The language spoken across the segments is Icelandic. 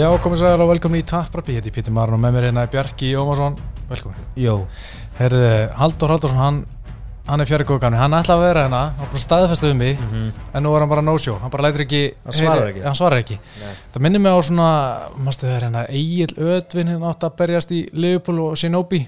Já, komið sæðar og velkomin í Tapprapi, hétti Pítur Marun og með mér hérna er Bjarki Ómarsson, velkomin. Jó Herði, Haldur Haldursson, hann, hann er fjari góðgani, hann ætlaði að vera hérna, hann bara staðfæstuði mig, -hmm. en nú er hann bara no-show, hann bara lætur ekki, Hann svarar ekki. Hann svarar ekki. Nei. Það minnir mig á svona, mástu það er hérna, Egil Ödvin hérna átt að berjast í Liverpool og Shinobi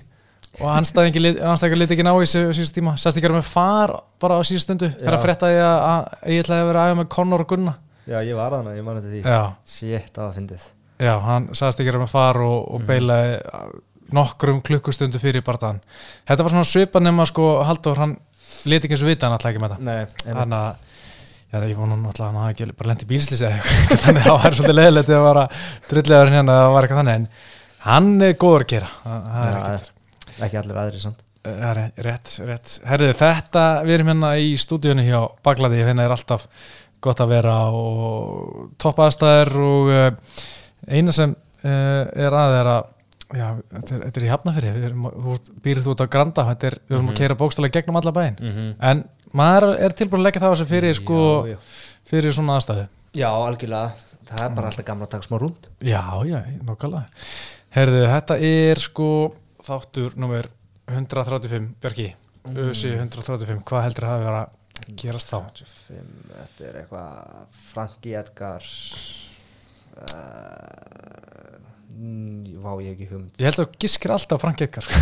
og hann staði ekki, ná í sig síðust tíma, sérst ekki að með far bara á síðust stundu, þegar að frétta ég að Egil hefði verið aðeins með Conor og Gunna. Já, ég var þannig, ég man þetta því Já. Sétt á að fyndið Já, hann sagðist ekki að með far og, og Mhm. beilaði nokkrum klukkustundu fyrir bardaðan. Þetta var svona svipa nema sko Haldur, hann leti ekki eins og vita hann alltaf ekki með það. Nei, Þannig að, já ég vona nú alltaf að hann hafi ekki bara lendi bílslýsi eða eitthvað, þannig að það var svolítið leðilegt að vara drullegaður hérna að það var eitthvað þannig, en hann er góður að gera, það það er ekkert. ekki allir aðri samt Það er rétt, rétt. Herðu, þetta, við erum hérna í stúdíunni hjá Baglaði, hérna er alltaf gott að vera og topp aðstæður og uh, eina sem uh, er að er að já, þetta er, þetta er í hafnafyrir, þú býrð þú út á Granda, þetta er, við erum Mhm. að keira bókstælega gegnum alla bæinn, mm -hmm. en maður er tilbúin að leggja það á sig fyrir, sko, já, já. fyrir svona aðstæðu. já, algjörlega Það er bara alltaf gamla að taka smá rúnd Já, já, nokkulega. Herðu, þetta er sko þáttur nummer 135, Björki, ÖSI 135, hvað heldur að hafa verið að gerast þá? 25, Þetta er eitthvað Franki Edgars mm, Vá, ég hef ekki hugmynd. Ég held að þú giskir alltaf Frank Edgar.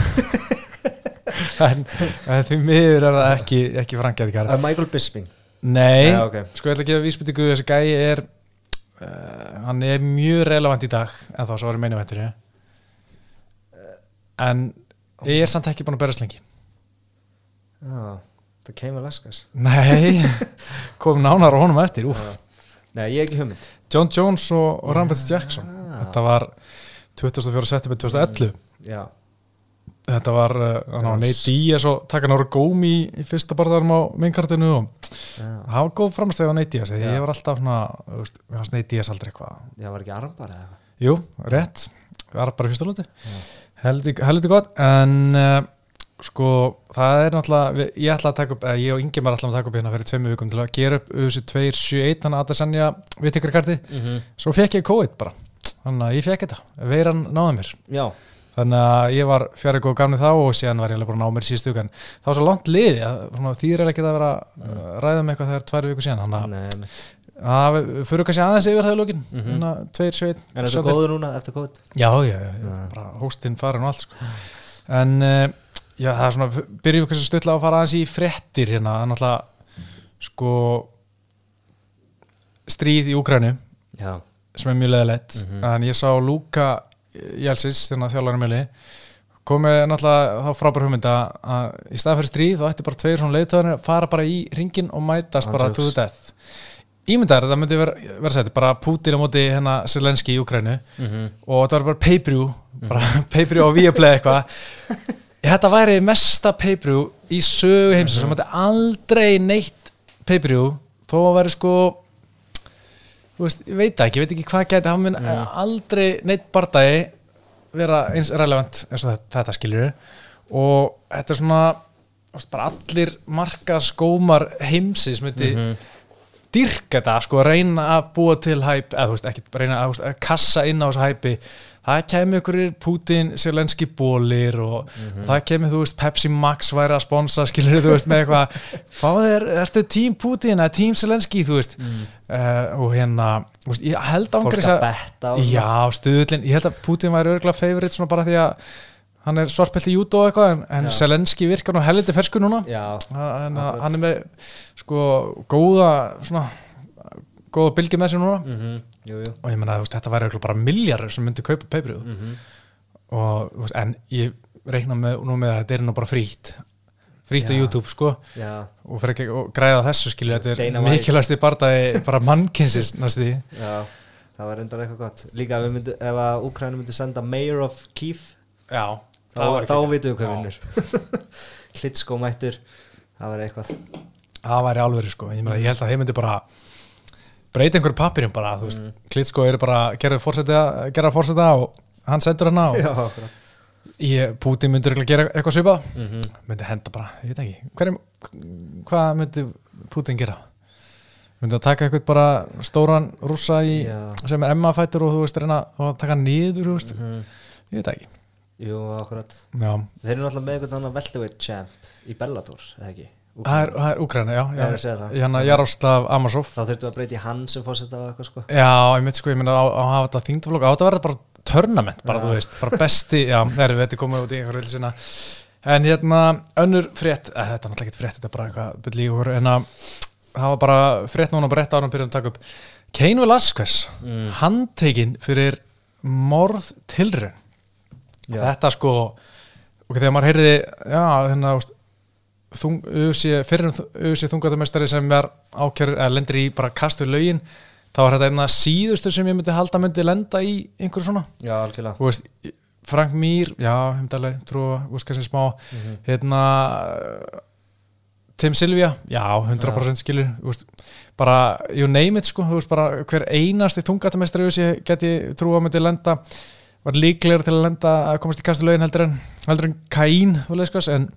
En, en því miður er það ekki, ekki Frank Edgar. Uh, Michael Bisping. Nei, Já, ok. sko ég ætla að gefa vísbyttingu þessi gæi er uh, hann er mjög relevant í dag en þá svo var ég meina veitur en ég er samt ekki búin að berast lengi Já, það kemur Leskas Nei, kom nánar á honum eftir úf. Nei, ég hef ekki hugmynd. John Jones og, og Jackson Ah. þetta var 24. september 2011 Já, þetta var, uh. Nate Diaz og taka náru gómi í, í fyrsta barðarum á minnkartinu og það var góð framstæði á Nate Diaz. Því ég var alltaf svona, þú veist, við hans Nate Diaz aldrei eitthvað, já, var ekki armbar eða jú, rétt. Var bara í fyrsta lóti, heldur gott. En uh, sko, það er náttúrulega ég ætla að taka upp, eða ég og Ingemar ætla að taka upp hérna fyrir tveimu vikum til að gera upp þessi 271, hann að Adesanya viðtekarkarti, mm -hmm. svo fekk ég COVID bara, þannig að ég fekk þetta. Veiran náði mér. Já, þannig að ég var fjari góð gamni þá og síðan var ég alveg bara að ná mér síðustu vikan. Það var svo langt liði að því er ekki að vera að ræða með eitthvað þegar tvær viku síðan þannig að- að við fyrir kannski aðeins yfir það í lókin Mhm. hérna, tveir, sveit En þetta er góður núna eftir COVID? já, já, já, já, hóstinn farin og allt sko. en uh, já, það er svona byrjum við kannski stutla að fara aðeins í fréttir hérna, það er náttúrulega sko stríð í Úkrænu sem er mjög leðilegt Mhm. en ég sá Lúka Jelsins þérna þjálfarinn mjöli komið náttúrulega þá frábær hugmynda að í stað fyrir stríð þá ætti bara tveir svona leiðtöðanir að fara bara í ringin og mætast bara Andjóks. to the death. Ímyndaður þetta myndi vera, vera sætti bara Putin á móti hérna Zelenski í Ukrænu mm og þetta var bara pay-per-view bara pay-per-view á Viaplay eitthvað þetta væri mesta pay-per-view í sögu heimsins sem þetta aldrei neitt pay-per-view þó að væri sko veist, ég veit ekki, ég veit ekki hvað gæti hann mun Mm. aldrei neitt bardagi vera eins relevant eins og þetta, þetta skiljur og þetta er svona bara allir marka skómar heimsins myndi Mhm. dyrka þetta, sko, reyna að búa til hæp, eða þú veist, ekki reyna að, veist, að kassa inn á þessu hæpi það kemur ykkur Putin, Selenski bólir og það kemur, þú veist, Pepsi Max væri að sponsa, skilur þú veist, með eitthvað. Fáðu þér, ertu tím Putin eða tím Selenski, þú veist? Uh, og hérna, þú veist, ég held ángriðs að að og já, stuðullin, ég held að Putin væri örgulega favorite svona bara því að hann er svartpelt í júdó og eitthvað, en, en. Selenski virkar nú helviti fersku núna. Já, hann, Akkurat. hann er með sko góða svona góða bylgi með sér núna. Mhm, jú, jú. Og ég menna að þetta væri bara milljarður sem myndi kaupa peiprið Mhm. og þú veist, en ég reikna með, nú með að þetta er nú bara frítt. Frítt á. YouTube sko. Já, og, ekki, og græða þessu skilju þetta er mikilvægst í barndagi bara mannkynsins næstu já Það var reyndar eitthvað gott. Líka ef, myndi, ef að Úkræni myndi senda Mayor of Kiev já, Þá, þá vitum við hvað vinnur. Klitskó mættur Það var eitthvað. Það væri alveg sko, ég, meina, ég held að þeir myndi bara breyta einhverju pappirum bara, þú veist, Mm. Klitsko eru bara gerða fórseta, gerða fórseta og hann sendur hann á Putin myndur ekki gera eitthvað svipað mm -hmm. myndi henda bara, ég veit ekki Hverjum, hvað myndi Putin gera myndi að taka eitthvað bara stóran rússa í, Já. sem er Emma fætur og þú veist reyna að taka niður þú veist, Mhm. ég veit ekki Jú, akkurat já, Þeir eru náttúrulega með einhvern annan veltuveit champ í Bellator, eða ekki? Það er, það Úkraina, já, það. já hérna Jaroslav Amasov Þá þurftum við að breyti hann sem fórseta á eitthvað sko já, ég myndi sko, ég myndi að hafa þetta þingtaflokk á þetta verður bara törnament, bara Já. þú veist bara besti, já, það er við þetta komið út í einhver vilsina en hérna önnur frétt, eh, þetta er náttúrulega ekki frétt þetta er bara eitthvað okkur en að það var bara frétt núna bara rétt árum byrjum að taka upp Kane Velasquez Mm. handtekinn fyrir morð tilraun Já. þetta sko og þegar maður heyrði já, hérna, fyrir UFC þungatumestari sem er lendir í bara kastu lögin, þá var þetta einna síðustu sem ég myndi halda myndi lenda í einhverju svona, Já, algjörlega. Veist Frank Mir, já, heimdaleg, trú þú veist kannski smá, Mhm. hérna Tim Silvia, já, 100% skilur þú veist, bara, you name it sko, veist bara hver einasti þungatumestari UFC geti trú að myndi lenda var líklegur til að lenda að komast í kastu lögin heldur en, heldur en Cain en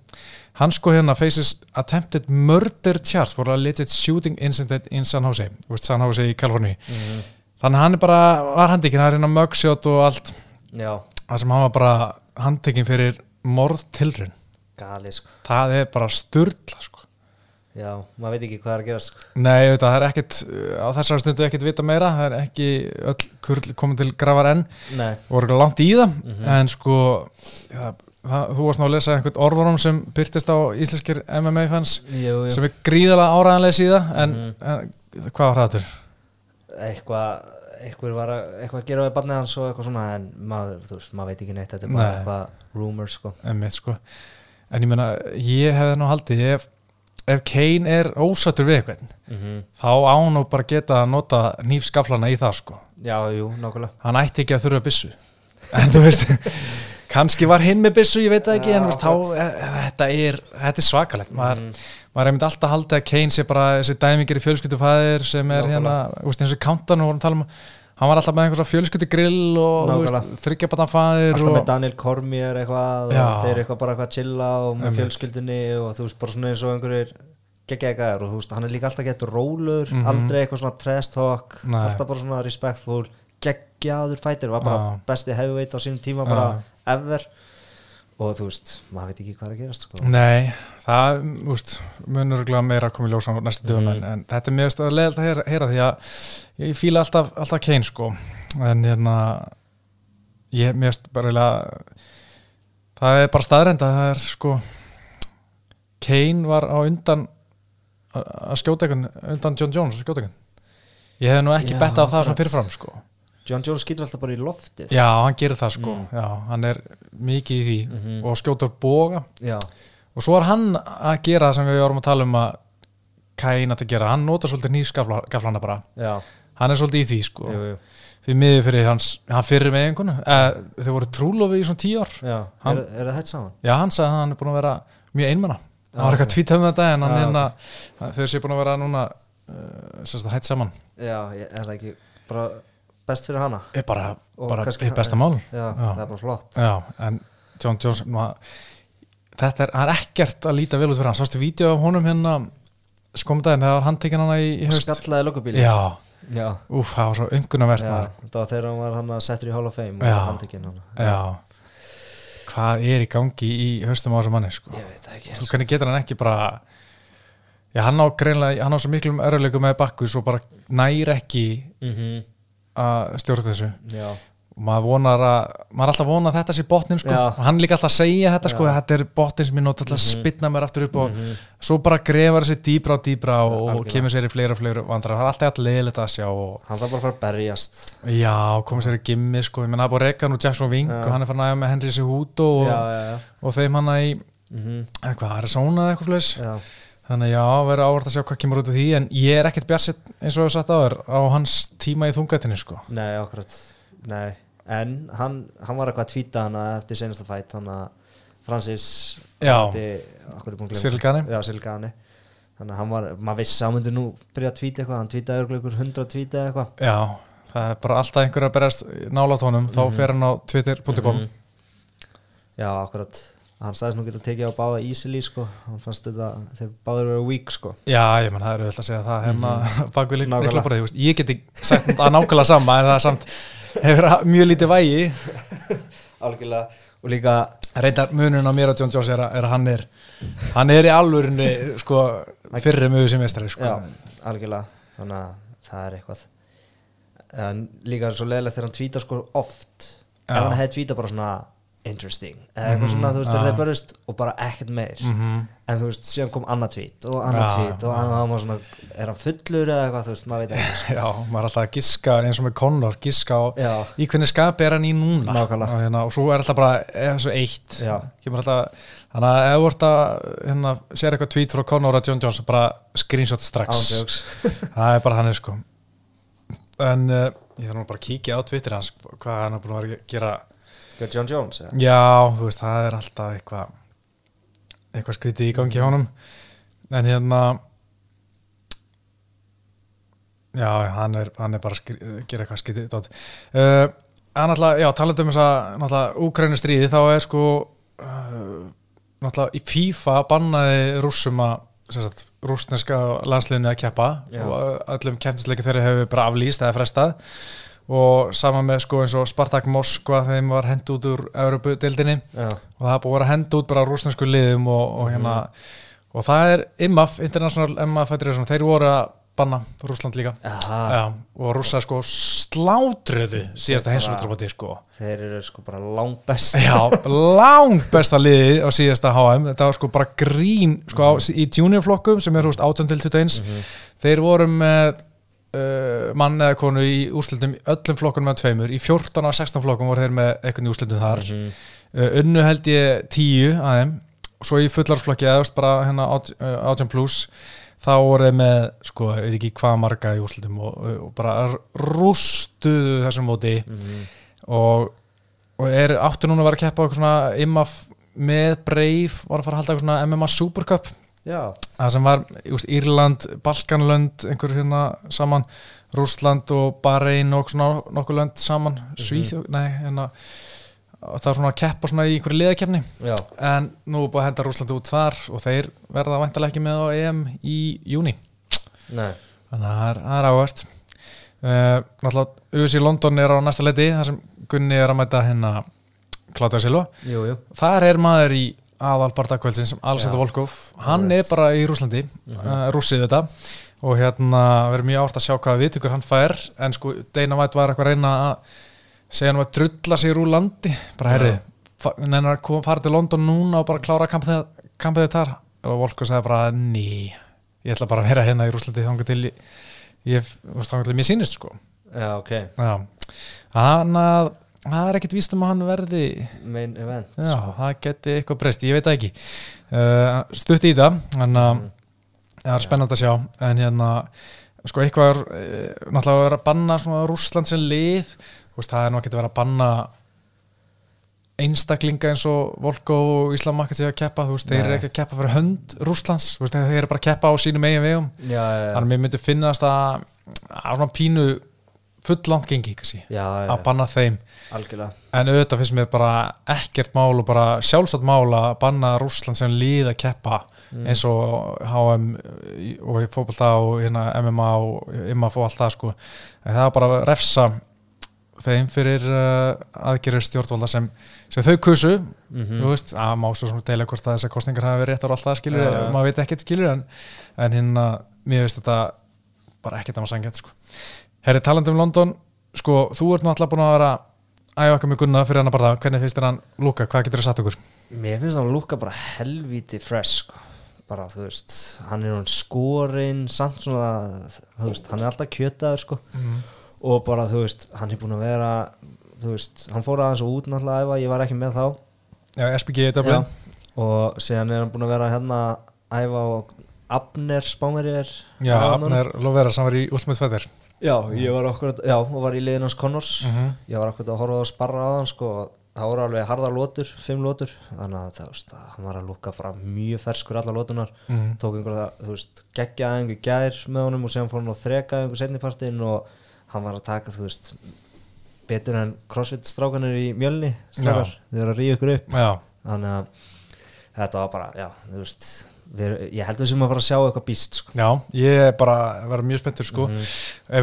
hann sko hérna faces attempted murder charge for a legit shooting incident in San Jose, San Jose í Kaliforni Mhm. þannig að hann er bara, var handtekinn það er hérna mugshot og allt. Já, það sem hann var bara handtekinn fyrir morð tilrun, sko. Það er bara sturla sko Já, maður veit ekki hvað er að gera sko Nei, veit, það er ekkit, á þessar stundu ekkit vita meira, það er ekki öll kurl komin til grafar enn Nei, voru langt í það, Mhm. en sko ja, það, þú varst ná að lesa einhvern orðurum sem byrtist á íslenskir MMA fans jú, jú sem er gríðalega áræðanlega síða en, Mhm. en hvað var það til? Eitthvað eitthvað var að, gera við barnið hans og eitthvað svona en maður, þú veist, maður veit ekki neitt þetta er bara Nei. eitthvað rumors sko Einmitt, sko. En ég meina, ég hefði nú haldið ef, ef Kane er ósattur við eitthvað mm þá á nú bara geta að nota nýfskaflana í það sko. Já, jú, nákvæmlega hann ætti ekki að þurfa byssu en þú veist kannski var hinn með byssu, ég veit ekki Já, en veist, þá, akkurat. e, þetta, er, þetta er svakalegt maður, Mhm. maður er einmitt alltaf haldið að Kane sé bara þessi dæmingir í fjölskyldufæðir sem er hérna, þú veist, eins og Countdown við vorum að tala um, hann var alltaf með einhversa og þú Nákvæmlega. veist, þryggjabatanfæðir Alltaf og með Daniel Cormier eitthvað Já. og þeir eitthvað bara eitthvað að chilla og með Einmitt. fjölskyldunni og þú veist, bara svona eins og einhverjir geggjaðgar og þú veist, hann er líka alltaf gett rólur, Mhm. aldrei eitthvað svona trash talk, Nei. alltaf bara svona respectful geggjaður fætir, var bara Já. besti heavyweight á sínum tíma bara ever og þú veist, maður veit ekki hvað er að gerast sko. Nei, það úst, munur örugglega meira að koma í ljós á næstu dögum Mhm. en, en þetta er mjög stöð leðalt að heyra, heyra því að ég fíla alltaf, alltaf Kane sko en hérna ég mjög bara það er bara staðrend að það er sko Kane var á undan að skjóta einhvern undan John Jones að skjóta einhvern ég hef nú ekki Já, bettað á það svona fyrirfram sko John Jones skýtur alltaf bara í loftið já, hann gerir það sko Mm. já, hann er mikið í því Mhm. og skjóta boga Já. og svo er hann að gera það sem við vorum að tala um að Kain að gera, hann nota svolítið nýskaflana bara, Já. hann er svolítið í því sko, Jú, jú. því miður fyrir hans hann fyrir með einhvern, eh, þau voru trúlofi í svona tíu ár. Hann- Er, er það hætt saman? já hann sagði að hann er búin að vera mjög einmanna, Já, hann var eitthvað tvítið um þetta en hann er hérna, þau sé búin að vera núna uh, hætt saman Já, er það ekki bara best fyrir hana? er bara, bara kannski- besta mál. Já, það er bara flott. Já, en John Jones þetta er, er ekkert að líta vel út fyrir hann, sástu vídeo af honum hérna skomum daginn, þegar hann tekinn hana í, haust? Skallaði lokubíli já, Já. úf, það var svo maður. það var þegar hann var hann að settur í Hall of Fame og hann Já. Hvað er í gangi í haustum á þessu manni sko? Ég veit ekki Þú hvernig getur hann ekki bara Já, hann á greinlega, hann á svo miklum örðuleikum með bakkus og bara næri ekki mm að stjórna þessu. Já, og maður vonar að, maður er alltaf að vona að þetta sé botnin sko, og hann líka alltaf að segja þetta sko, Já. þetta er botnin sem ég nota alltaf að Mhm. spinna mér aftur upp og Mhm. svo bara grefar þessi dýbra og dýbra og, og kemur sér í fleira og fleira vandrar, það er alltaf alltaf leiðilegt að sjá og hann þarf bara að fara að berjast. Já, komið sér í gimmi sko, ég menna að búið að reyka nú Jackson Wink og hann er farin að með Henry Cejudo og, og þeim hann í mm eitthvað, Arizona eitthvað slags þannig já, verður ávart að sjá hvað kemur út af því en ég er ekkert bjarsett eins og ég hef sagt áður á hans tíma í þungatinu sko nei, akkurat Nei, en hann, hann var eitthvað að tvíta hann eftir senasta fætt hann að Francis Já. Gane. Já, Cyril Gane Þannig að hann var, maður vissi að hann myndi nú byrja að tvíta eitthvað, hann tvítaði örgulega ykkur hundra tvíta eitthvað já, það er bara alltaf einhver að berast nálátt honum, þá Mhm. fer hann á twitter.com Mhm. Já, akkurat hann sagðist nú geta tekið á báða easily sko, hann fannst þetta þeir báður verið weak sko. Já, ég menn, það er auðvitað að segja það hérna mm -hmm. bak við líkla bara, ég geti sagt að nákvæmlega sama en það er samt hefur mjög lítið vægi. Algjörlega. Og líka reyndar munurinn á mér og John Jones er að, að hann er hann er í alvörinni sko, fyrri mögu sem mestari sko. já, algjörlega, þannig að það er eitthvað. En líka er svo leðilegt þegar hann tvítar sko oft. Já. ef hann hefði tvítað bara svona interesting. Eða eitthvað Mhm, svona, þú veist, þegar þeir börjust og bara ekkert meir. Mm en þú veist, síðan kom annað tvít og annað Já. tvít og annað var svona, er hann fullur eða eitthvað, þú veist, maður veit ekki. Sko. Já, maður er alltaf að giska eins og með Conor, giska á já, í hvernig skapi er hann í núna. Nákvæmlega. og, hérna, og svo er alltaf bara eða svo eitt. Já. Kemur alltaf, þannig að ef þú ert að hérna, sér eitthvað tweet frá Conor og John Jones bara screenshot strax. Ándjóks það er bara hann sko. En uh, ég þarf nú bara að kíkja á Twitter hans hvað hann er búin að vera að gera John Jones, eða? já, þú veist, það er alltaf eitthvað eitthvað skrítið í gangi honum en hérna já, hann er, hann er bara að gera eitthvað skrítið uh, hann alltaf, já, talandi um þess að náttúrulega Úkrænu stríði þá er sko uh, náttúrulega í FIFA bannaði rússum að rússneska landsliðinu að keppa Já. og öllum keppnisleiki þeirra hefur bara aflýst eða frestað og sama með sko eins og Spartak Moskva þeim var hend út úr Európu-dildinni já, og það búið að vera hend út bara rúsnesku liðum og, og hérna og það er IMAF, International MAF þeir voru að banna Rússland líka. Já, og rússa sko slátruðu síðasta heimsvöldrúbati sko. þeir eru sko bara langt best Já, langt besta liði á síðasta HM, þetta var sko bara grín sko á, í juniorflokkum sem er húst 18 til 21, þeir voru með uh, mann eða konu í úrslutum, öllum flokkunum með tveimur, í 14 af 16 flokkum voru þeir með eitthvað í úrslutum þar. Mhm. uh, unnu held ég 10 að þeim. Og svo í fullarsflokki eða bara hérna át- uh, 18 plus þá voru þeir með, sko, ég veit ekki hvað marga í úrslutum og, og bara rústuðu þessum móti. Mhm. og, og er áttu núna að vera að keppa á eitthvað svona IMAF með Brave var að fara að halda eitthvað svona MMA Supercup? já, það sem var just, Írland, Balkanlönd einhver hérna saman Rússland og Bahrein og svona nokkur lönd saman, Svíþjóð nei, hérna það var svona að keppa svona í einhverju liðakeppni. Já, en nú búið að henda Rússland út þar og þeir verða væntalega ekki með á EM í júni nei. Þannig að það er, það er áhvert uh, náttúrulega US í London er á næsta leiti þar sem Gunni er að mæta hérna Kláta Silva. Þar er maður í aðal Alexander Já. Volkov hann Alright. er bara í Rúslandi Mhm. uh, rússið þetta og hérna verður mjög árt að sjá hvaða viðtökur hann fær en sko Dana White var eitthvað að reyna að segja hann að drulla sig úr landi bara herri, Já. nennar að fara til London núna og bara klára kampið, kampið þar og Volkov sagði bara ný ég ætla bara að vera hérna í Rúslandi þangar til ég, ég þangar til mér sýnist sko já, ok Já, hann að það er ekkit víst um að hann verði main event. Já, það geti eitthvað breyst, ég veit það ekki. Uh, stutt í það en uh, Mhm. það er spennandi að sjá. En hérna, sko eitthvað er uh, náttúrulega að vera að banna svona Rússland sem lið, veist, það er nú ekki að vera að banna einstaklinga eins og Volko og Íslam Makkat séu að keppa, þú veist, þeir eru Nei. ekki að keppa fyrir hönd Rússlands, þú veist, þeir eru bara að keppa á sínum eigin vegum, já, já, já, þannig að mér myndi finnast að að svona pínu gengi, kannski, já, já, að banna þeim algjörlega En auðvitað finnst mér bara ekkert mál og bara sjálfsagt mál að banna Rússland sem líð að keppa Mm. eins og HM og í fótbolta og hérna MMA og IMAF og allt það sko. En það er bara að refsa þeim fyrir uh, aðgerður stjórnvalda sem, sem þau kusu Mhm. þú veist, að má svo svona deila hvort að þessar kostningar hafi verið réttar og allt það skilur já. maður veit ekkert skilur en, en hérna, mér veist þetta bara ekkert að maður sangja sko. Herri, talandi um London sko, þú ert náttúrulega búin að vera æfa okkar með Gunna fyrir hann að bara hvernig finnst þér hann lúka, hvað getur þið satt okkur? Mér finnst hann lúka bara helvíti fresh sko. bara þú veist hann er hún skorinn samt svona þú veist, hann er alltaf kjötaður sko. Mm. og bara þú veist hann er búin að vera þú veist, hann fór aðeins út náttúrulega æfa, ég var ekki með þá Já, SPG í Dublin og síðan er hann búin að vera hérna æfa og Abner spámeri er Já. Abner Lovera sem var í Ultimate Fighter já, ég var okkur já, og var í liðin hans Connors. Mhm. ég var okkur að horfa á að sparra á hann sko, og það voru alveg harða lótur, fimm lótur þannig að það, veist, að hann var að lúka bara mjög ferskur allar lótunar mm. tók einhverja, þú veist, geggja einhver gær með honum og síðan fór hann að þreka einhver setnipartin og hann var að taka, þú veist betur en crossfit strákanir í mjölni strákar, þeir eru að ríða ykkur upp. Já, þannig að þetta var bara, já, þú veist við, ég held við sem að fara að sjá eitthvað býst sko. Já, ég er bara að vera mjög spenntur sko. Mhm.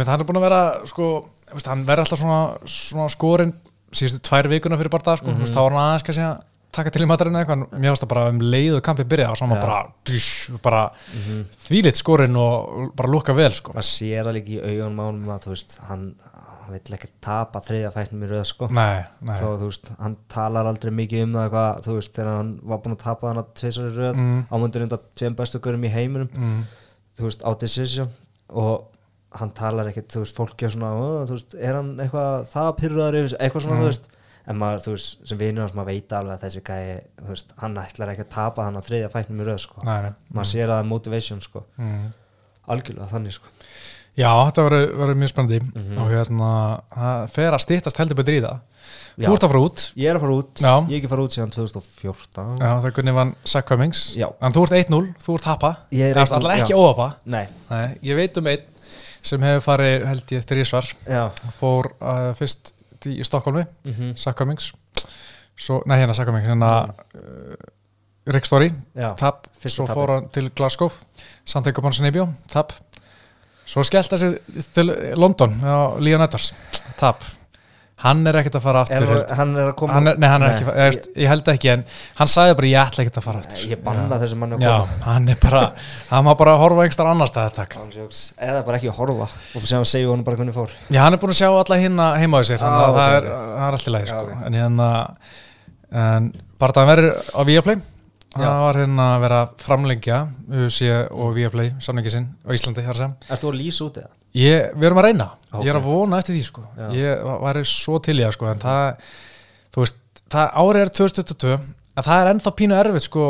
Ef hann er búin að vera sko, veist, hann verður alltaf svona, svona skorinn síðustu tvær vikuna fyrir sko. Mhm. veist, þá var hann aðeins kannski að taka til í maturinn eitthvað, mér varst það bara um leið og kampið byrja og svo Já. maður bara, dýsh, bara Mhm. þvílitt skorinn og bara lúka vel sko. maður sér það líka í augunum ánum að hann, hann vill ekki tapa þriðja fætnum í röð sko. Nei, nei Svo, veist, hann talar aldrei mikið um það hvað, þú veist, þegar hann var búin að tapa hann að tveisar í röð, Mm. ámundur undan tveim bestu görum í heiminum mm, þú veist, á decision og hann talar ekkert, þú veist, fólk er svona "Ó, þú veist, er hann eitthvað það pyrraður yfir, sig?" eitthvað svona, Mm. þú veist en maður, þú veist, sem vinur hans, maður veit alveg að þessi gæi, þú veist, hann ætlar ekki að tapa hann á þriðja fætnum í röð, sko nei, nei. maður sér að það er motivation, sko Mm. algjörlega þannig, sko Já, þetta verður mjög spennandi. Mhm. og hérna, það fer að stýttast heldur betur í það. Já. Þú ert að fara út. Ég er að fara út, Já. ég er ekki að fara út síðan 2014 Já, það er Gunni vann Sack Cummings. Já. En þú ert 1-0, þú ert hapa. Ég er Eða, 1-0, Allar ekki óhapa nei, Nei, ég veit um einn sem hefur farið held ég þrísvar já. Fór uh, fyrst í, í Stokkólmi mm Sack Cummings. Svo, nei hérna Sack Cummings hérna uh, Rick Story, tap. Svo fór hann til Glasgow Santiago Ponsanibio, tap svo skellt þessi til London á Leon Edwards, tap hann er ekkert að fara aftur er, hann er að koma hann er, nei, hann er ekki, ég, veist, ég held ekki en hann sagði bara ég ætla ekkert að fara aftur ég, ég banna Já. þessi manni að Já, koma hann er bara hann má bara horfa einhver annar stað takk. Ánsjóks. eða bara ekki að horfa og sem að segja honum bara hvernig fór Já, hann er búin að sjá alla hinna heima á sér Ah, að það, ok, er, ok. það er alltaf Já, sko. ok. en hérna en bara það verður á Viaplay það var hérna að vera að framlengja UC og Viaplay samlengi sinn á Íslandi þar sem Ert þú að lýsa út eða? ég, við erum að reyna, Ok. ég er að vona eftir því sko. Já. ég var- væri svo til í það sko. en það, þú veist það árið er 2022 en það er ennþá pínu erfitt sko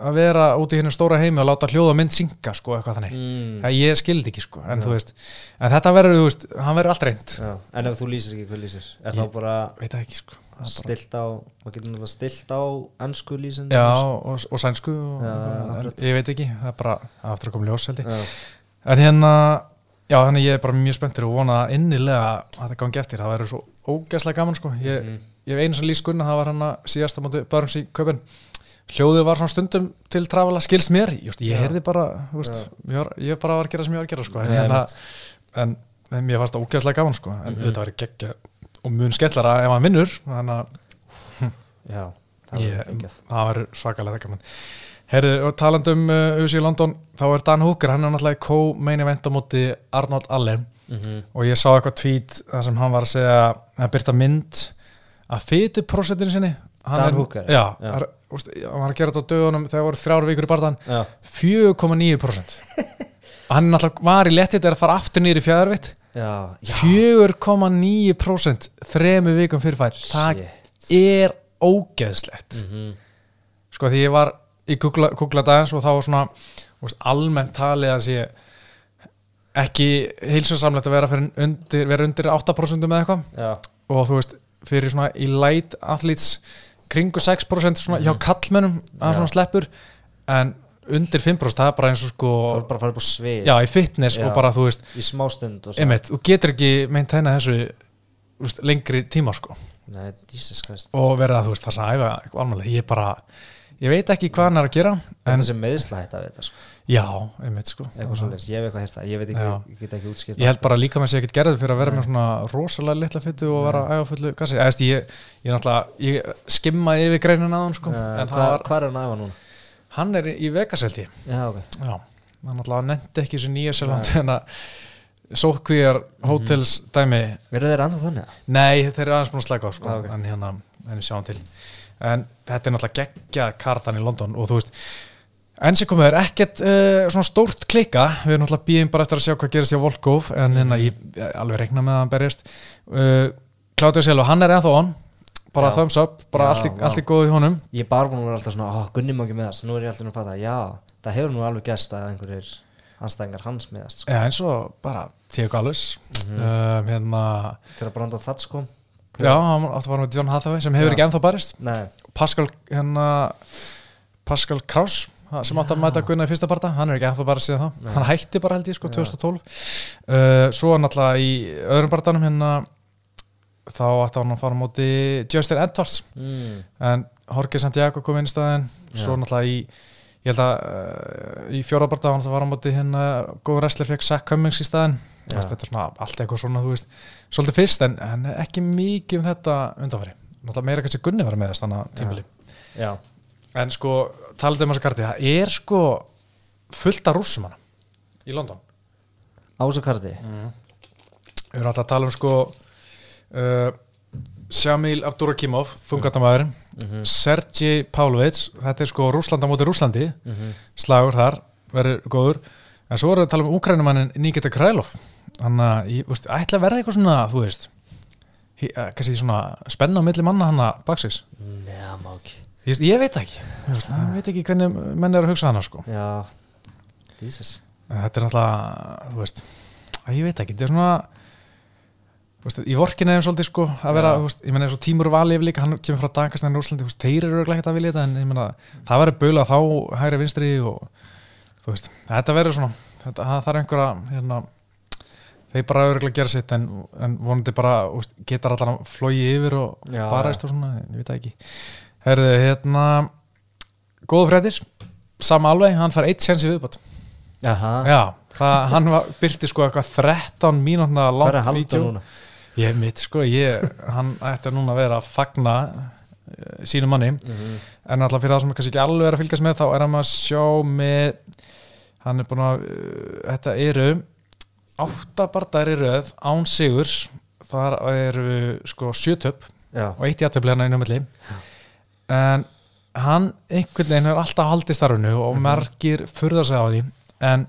að vera út í hérna stóra heimi og láta hljóða mynd synga sko, eitthvað þannig Mm. Það ég skildi ekki sko, en Já. þú veist en þetta verður, þú veist, hann verður allt reynd Já. En ef þú lýsir ekki, hver lýsir? Er Ég- þá bara ekki stilt á, maður getur náttúrulega stilt á ennsku lýsin? Já, og, og sænsku og, Já, ég veit ekki, það er bara aftur að koma ljós held ég. En hérna, já, þannig ég er bara mjög spenntur og vona innilega að það gangi eftir. Það verður svo ógæslega gaman sko. Ég, Mhm. ég hef einu sem lýst gunna, það var hann að síðasta móti Börns í köpun hljóðið var svona stundum til trafala skils mér. Ég, ég heyrði bara, þú veist, ég, var, ég bara var að gera sem ég var að gera sko. En, Nei, hérna, en, en mér fannst það ógæslega gaman sko. En Mhm. auðvitað verður geggja og mun skemmtlara ef hann vinnur þannig að það er það verður svakalega gaman. Herðu, og talandi um uh, UC London þá er Dan Hooker, hann er náttúrulega í co-main event á móti Arnold Allen Mhm. og ég sá eitthvað tweet þar sem hann var að segja að byrta mynd að fytu prósentinu sinni. Dan er- Hooker? Já, Já. Er, hann var að gera þetta á dögunum þegar voru þrjár vikur í barðan Já, 4,9% hann náttúrulega var í lettið að fara aftur nýri fjæðarvitt 4,9% þremu vikum fyrir fær það er ógeðslegt. Mhm. sko því ég var í Google Dance og þá var svona veist, almennt talið að sé ekki heilsunsamlegt að vera, undir, vera undir 8% með eitthvað. Og þú veist fyrir svona í light athletes kringu 6% svona hjá kallmennum að Mhm. Já. svona sleppur. En undir 5% það er bara eins og það sko var bara að fara upp á svið. Já í fitness Já. og bara þú veist Í smástund og svo. Einmitt, þú getur ekki meint henni þessu veist, lengri tíma sko. Nei, Jesus Christ. Og verða þú veist það sem æfa eitthvað alveg ég bara ég veit ekki hvað hann er að gera En en þessi meðsla hætta við þetta sko. Já, einmitt sko. Ég hef eitthvað hér það. Ég veit ekki, Já. ég get ekki útskýrt ég held bara líka með sér ekkert gerðið fyrir að vera Nei. með svona rosalega litla fyttu og vera að æfa fullu gassi. Eða veist, ég, ég ég skimmaði yfir greinin að hann sko. Það Hvað er hann aðeins núna? Hann er í Vegas held ég. Já, ok. Já, hann náttúrulega nefndi ekki þessu nýja selvan en að sótkvíjar hotels dæmi. Verður þeir ennþá þannig? Nei, þeir eru aðeins búin að slæka á sko, Ah, ok. en hérna, en við sjáum til. En þetta er náttúrulega geggjað kartan í London og þú veist enn sem komið er ekkert uh, svona stórt klika. Við erum náttúrulega býðum bara eftir að sjá hvað gerist hjá Volkov en hérna Mhm. ég alveg reikna með að hann berjast uh, Claudio Sjálf, hann er ennþá on bara Já. thumbs up, bara Já, allt, vá. allt í honum Ég er bara búin að vera alltaf svona, ó, Gunni má ekki meðast Nú er ég alltaf nú að fatta, já Það hefur nú alveg gerst að einhverjir anstæðingar hans meðast sko. ja, eins og bara Tíu Gallus Mhm. um, hérna, Þegar Brandon Thats kom já, hann átti að fara með John Hathaway sem hefur Já. ekki ennþá barist Nei, Pascal hérna Pascal Kraus sem átti að mæta Gunnar í fyrsta parta hann er ekki ennþá bara síðan þá Nei. hann hætti bara held ég sko Já. 2012 uh, svo náttúrulega í öðrum partanum hérna þá átti hann að fara móti Justin Edwards. Mm. en Jorge Santiago kom inn í staðin Já. svo náttúrulega í ég held að uh, í fjórabarta hann það var á móti hérna góður wrestler fekk Zach Cummings í staðin Já. þetta er svona allt eitthvað svona þú veist svolítið fyrst en, en ekki mikið um þetta undanfæri náttúrulega meira kannski Gunni var með þess þannig að tímili Já, en sko talaðu um þessa karti það er sko fullt af rússum hana í London. Ásakarti við erum alltaf að tala um sko uh, Shamil Abdurakimov þungatamæður Mhm. Sergi Pavlovic þetta er sko Rúsland á móti Rúslandi Mhm. slagur þar, verður góður. En svo við að tala um úkrænumannin Nikita Krælov þannig að ég veist, ætla að verða eitthvað svona þú veist eh, kannski svona spenna á milli manna hann að baksins. Nei, má ekki. Ég, ég veit ekki, ég veit ekki hvernig menn er að hugsa hana sko. Já, Jesus. Þetta er náttúrulega, þú veist ég veit ekki, þetta er svona veist, í vorkinu er svolítið sko að vera, þú veist, ég menna eins og Tímur Valíf líka hann kemur frá Dagastan í veist, þeir eru ekkert að vilja þetta, en ég menna það verður böla þá hægri vinstri og þú veist, þetta verður svona þetta, það þarf einhverja, hérna þeir bara örugglega gera sitt en, en vonandi bara, veist, getar allan að flogi yfir og Já. baraðist og svona, ég veit ekki. Herðu, hérna góðu fréttir, sama alveg hann fær eitt sens í viðbátt Já, það, hann var, byrti sko eitthvað 13 mínútna hvað er langt vídeo? Ég mitt sko, ég, hann ætti núna að vera að fagna uh, sínu manni. Mhm. en alltaf fyrir það sem kannski ekki alveg er að fylgjast með þá er hann að sjá með hann er búin að uh, þetta eru áttabartar í röð án sigurs. Þar eru sko sjötöp Já, og eitt jættöfli hérna innum milli. En hann einhvern veginn hefur alltaf haldið starfinu og Mhm. margir furða sig á því. En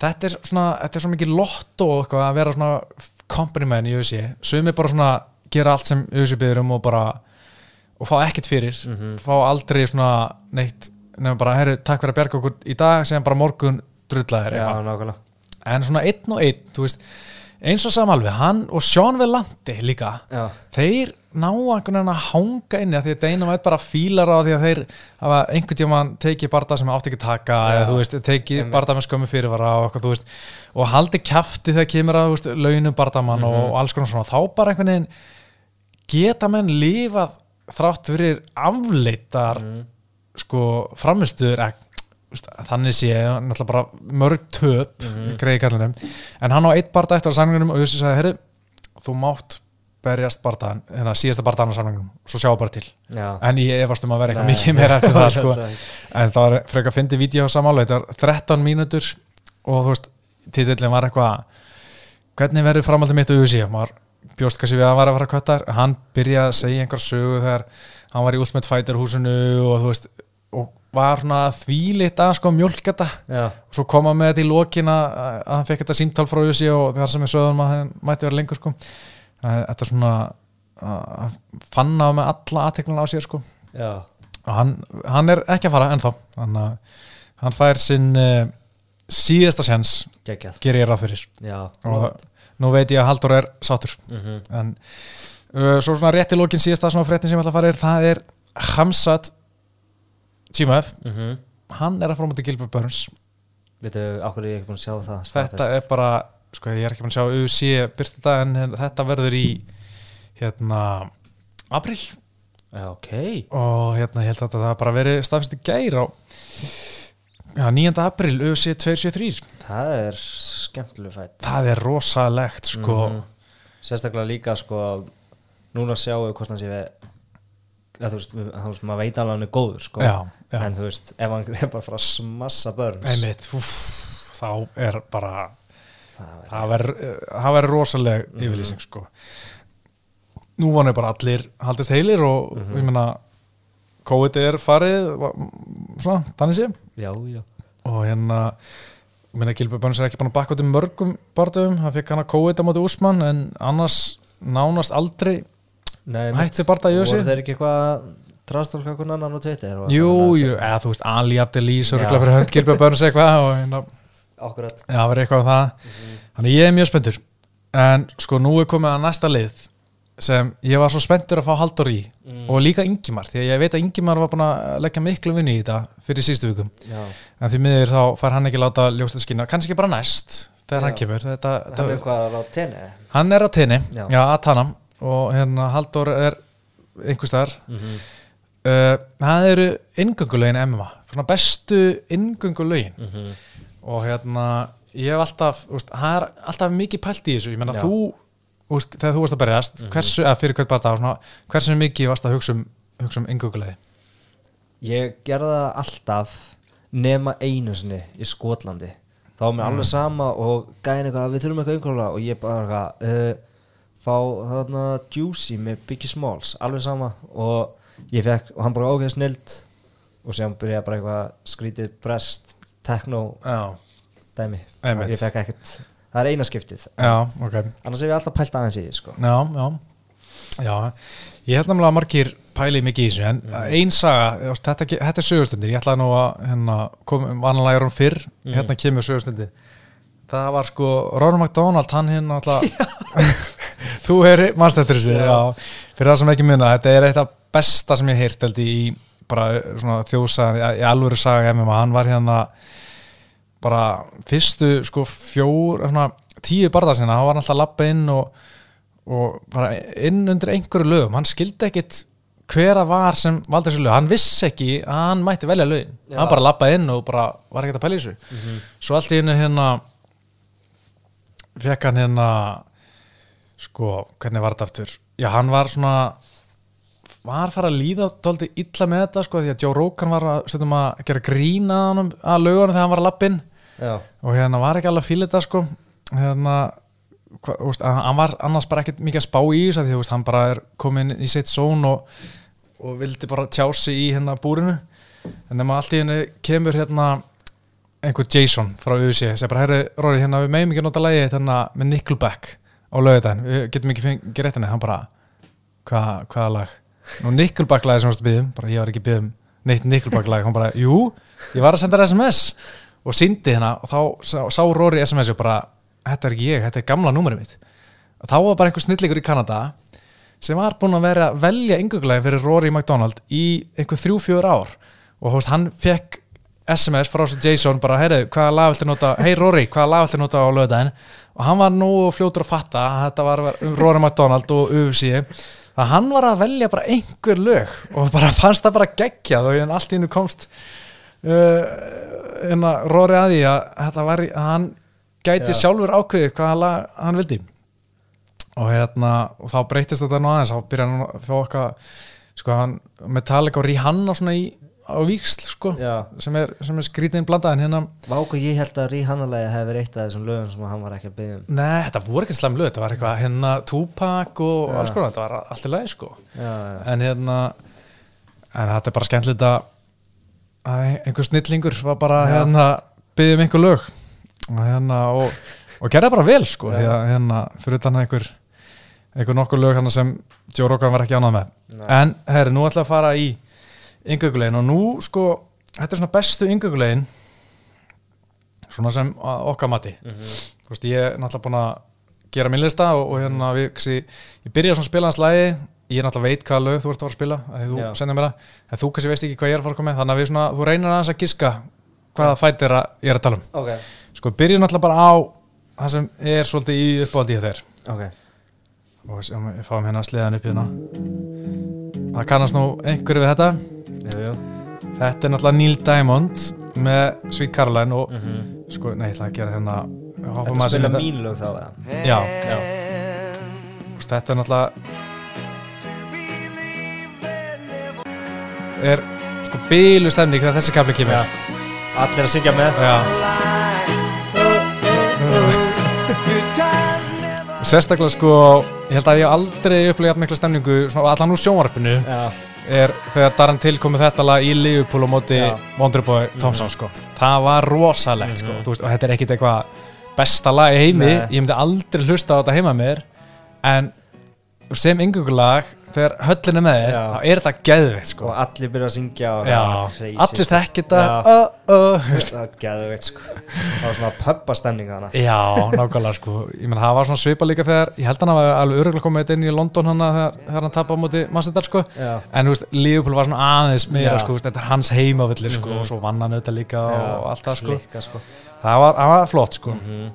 þetta er svona þetta er svo mikið lotto og að vera svona company man í USA sumi bara svona gera allt sem USA byrður um og bara og fá ekkert fyrir. Mhm. fá aldrei svona neitt nefnum bara, herru, takk fyrir að bjarga okkur í dag sem bara morgun nákvæmlega. En svona einn og einn, þú veist eins og samalveg, hann og Sean Vellanti líka Já, þeir ná að hanga inni af því að Dana White bara fílar á því að þeir hafa einhvern tíma tekið barða sem átti ekki að taka Já, eða þú veist, tekið barða með skömmu fyrirvara og, eitthvað, þú veist, og haldi kjafti þegar kemur að þú veist, launum bardamann og, Mhm. og alls konar svona, þá bara einhvern veginn geta menn lifað þrátt fyrir afleitar Mhm. sko framistuður ek, veist, þannig sé náttúrulega bara mörg töp Mhm. í greiði kallinum en hann á eitt barða eftir að samlingunum og Jussi sagði, herri, þú mátt berjast bardaðan, hérna síðasta bardaðan á samlingunum svo sjá bara til, já. En ég efast um að vera eitthvað mikið meira eftir það sko. En það var frekar að fyndi vídeo á samála þetta var 13 mínútur og þú veist, titillin var eitthvað hvernig verður framhaldið mitt á Jussi? Maður bjóst kannski við að hann var að fara að hann hann og var svona þvílitt að sko mjölk þetta. Og svo kom hann með þetta í lokin að, að hann fekk þetta síntal frá Jussi og þegar sem ég sögðum að hann mætti vera lengur sko. Þetta er svona að fann á með alla aðtekluna á sér sko. Já. Og hann, hann er ekki að fara ennþá. Að hann fær sinn uh, síðasta Geggjað. ger ég ráð fyrir. Já, og nú veit ég að Haldur er sátur Mhm. en uh, svo svona rétt í lokin síðasta svona fréttin sem ég ætla að fara er það er Hamzat Tímaf, Mhm. hann er að fara á móti Gilbert Burns Veitu, er ég ekki búin að sjá það þetta staðfest? er bara, sko ég er ekki búin að sjá UFC byrst þetta en hérna, þetta verður í hérna april Já, ok og hérna ég held að það bara verið staðfist í gær á já, 9. april UFC 273 Það er skemmtileg fætt það er rosalegt sko Mhm. Sérstaklega líka sko Núna sjáum við hvort hann sé við að, þú, veist, þú veist, maður veit alveg hann er góður sko. já, já, en þú veist, ef hann er bara að smassa börns einmitt úff, þá er bara það er, verður eh, það verður rosaleg Mhm. yfirlýsing sko nú vonu bara allir haldist heilir og Mhm. ég meina COVID er farið svona, þannig sé já, og hérna ég meina Gilbjörn Bönns er ekki bakka út um mörgum barðum, hann fekk hann að COVID á móti Úsmann en annars nánast aldrei hætti barða í voru össi þeir ekki eitthvað trastálka hvernig annan á Twitter og jú, eitthvað jú, eða þú veist Ali Já. ruggla fyrir hönd Gilbjörn Bönns eitthvað og hérna, Akkurat. Já, það verður eitthvað um það. Þannig ég er mjög spenntur. En sko nú er komið að næsta lið sem ég var svo spenntur að fá Haldur í Mm. og líka Ingimar, því að ég veit að Ingimar var búin að leggja miklu vinni í þetta fyrir sístu vikum. Já, en því miður þá fær hann ekki láta ljóst að skýna kannski bara næst þegar Já. hann kemur. Þetta, hann er þetta, tenni? Hann er á tenni, Já. að tanna og hérna Haldur er einhvers þar mm -hmm. uh, það eru inngöngulögin MMA svona bestu inngöngulögin. Mhm. og hérna ég hef alltaf, úst, það er alltaf mikið pælt í þessu, ég menna þú úst, þegar þú varst að berjast, hversu, eða fyrir hvert bara svona, hversu mikið varst að hugsa um hugsa um inngöngulögi Ég gerði það alltaf nema einu sinni í Skotlandi. Þá var mér alveg sama og gæðin eitthvað við þurfum eitthvað umhverjulega og ég bara eitthvað uh, fá þarna Juicy með Biggie Smalls alveg sama. Og ég fekk og hann bara ógeð snild og sem byrjaði bara eitthvað skrítið brest techno Já, dæmi. Einmitt. ég fekk ekkert það er eina skiptið. Já, ok. Annars hef ég alltaf pælt aðeins í því sko. Já, já. Já, ég held náttúrulega að margir pæli mikið í þessu en ein saga, þetta, þetta er sögustundir. Ég ætlaði nú að hérna, kom, vanlega er hún fyrr, hérna kemur sögustundir. Það var sko Ronald McDonald, hann hérna alltaf þú er mannst eftir þessu já. fyrir það sem ekki muna, þetta er eitt af besta sem ég heirt held í bara svona þjóðsagan, í alvöru saga MMA, hann var hérna bara fyrstu sko fjór svona, tíu barða sinna, hann var alltaf að lappa inn og, og bara inn undir einhverju lögum, hann skildi ekkit hver að var sem valdi þessu lög. Hann vissi ekki að hann mætti velja lögin. Já. hann bara lappaði inn og bara var ekkert að pæla þessu. Svo allt í hennu hérna fekk hann hérna sko, hvernig var þetta aftur? Já, hann var svona var fara að líða dóldi illa með þetta sko, því að Joe Rogan var að, stundum að gera grína að, að lögunum þegar hann var að lappin og hérna var ekki alveg að fíla þetta sko. Hérna hva, úst, að, hann var annars bara ekkert mikið að spá í því úst, hann bara er komin í sitt zón og, og vildi bara tjá sig í hérna búrinu. En nema allt í henni kemur hérna einhver Jason frá USA sem bara, herri, Róri, hérna við meðum ekki að nota lægi hérna með Nickelback á lögudaginn, við getum ekki fengið rétt henni, hann bara hvað, hvaða lag? Nú Nickelback lagi sem varst að byggðum, bara ég var ekki byggðum neitt Nickelback lag, hann bara, jú ég var að senda SMS og síndi hérna og þá sá, sá Róri SMS og bara, þetta er ekki ég, þetta er gamla númerið mitt. Og þá var bara einhver snillingur í Kanada sem var búinn að vera að velja ynguglegin fyrir Rory McDonald í einhver þrjú, fjör ár. Og hóst, hann fekk SMS frá þessu Jason bara, heyrðu, hvaða lag viltu nota? Hei Rory, hvaða lag viltu nota á lögðaðin og hann var nú fljótur að fatta að þetta var um Rory McDonald og UFC að hann var að velja bara einhver lög og bara fannst það bara geggjað og hann allt í hennu komst uh, hérna, Rory að því að þetta var, í- að hann gæti Já. sjálfur ákveðið hvaða lag hann vildi og hérna og þá breytist þetta nú aðeins þá byrja hann að fá okkar sko hann Metallica og Rihanna svona í á víksl sko sem er, sem er skrítinn blandaðin hérna Váku ég held að Ríhannalega verið eitt af þessum lögum sem hann var ekki að byggja um. Nei, þetta voru ekki slæm lög, þetta var eitthvað hérna Tupac og Já. alls konar, þetta var allt í lagi sko. Já, já, en hérna en þetta er bara skemmtilegt að einhver snillingur var bara hérna byggði um einhver lög. Og hérna og, og gerði það bara vel sko hérna fyrir utan einhver einhver nokkur lög hérna sem Joe Rogan var ekki ánað með. Nei. en herri, nú ætla að fara í yngökulegin og nú sko þetta er svona bestu yngökulegin svona sem að okkar mati. Mhm. þú veist, ég er náttúrulega búin að gera minn lista og, og hérna við, kasi, ég byrja svona að spila hans lagi ég er náttúrulega veit hvaða lög þú ert að fara að spila að þú sendið mér það, en þú kannski veist ekki hvað ég er að fara að koma með þannig að við svona, þú reynir aðeins að giska hvaða fætir ég er að tala um. Ok, sko, byrjum náttúrulega bara á það sem er svolítið í uppáhaldi í þeir ok. Og við fáum hérna sliðan upp hérna. Það kannast nú einhverju við þetta Jú, jú þetta er náttúrulega Neil Diamond með Sweet Caroline og Mhm. sko, nei, ég ætla að gera hérna Þetta spila mín lög þá eða? Já, já. Þú veist, Þetta er náttúrulega er sko bílu stemning þegar þessi kapli kemur. Já. Allir að syngja með. Já. Sérstaklega sko ég held að ég aldrei upplegað jafn mikla stemningu svona, allan úr sjónvarpinu. Já, er þegar Darren til komið þetta lag í Liverpool og móti. Wonderboy Thompson sko það var rosalegt sko Mhm. Veist, og þetta er ekkit eitthvað besta lag í heimi Nei. ég myndi aldrei hlusta á þetta heima mér en sem yngungulag þegar höllin er með Já. þá er þetta geðveitt sko og allir byrja að syngja Já, var allir sko. þekki þetta Já. uh, uh. Það var geðveitt sko Það var svona pöppastemning Já, nákvæmlega sko ég menn það var svona svipa líka þegar ég held hann að hafa alveg öruglega komið inn í London hana þegar, þegar hann tappa á móti Massadal sko Já, en Liverpool var svona aðeins meira Já. sko, þetta er hans heimavillir sko, Mhm. og svo vann hann auðvitað líka og allt það sko klikka sko það var, það var flott sko Mhm.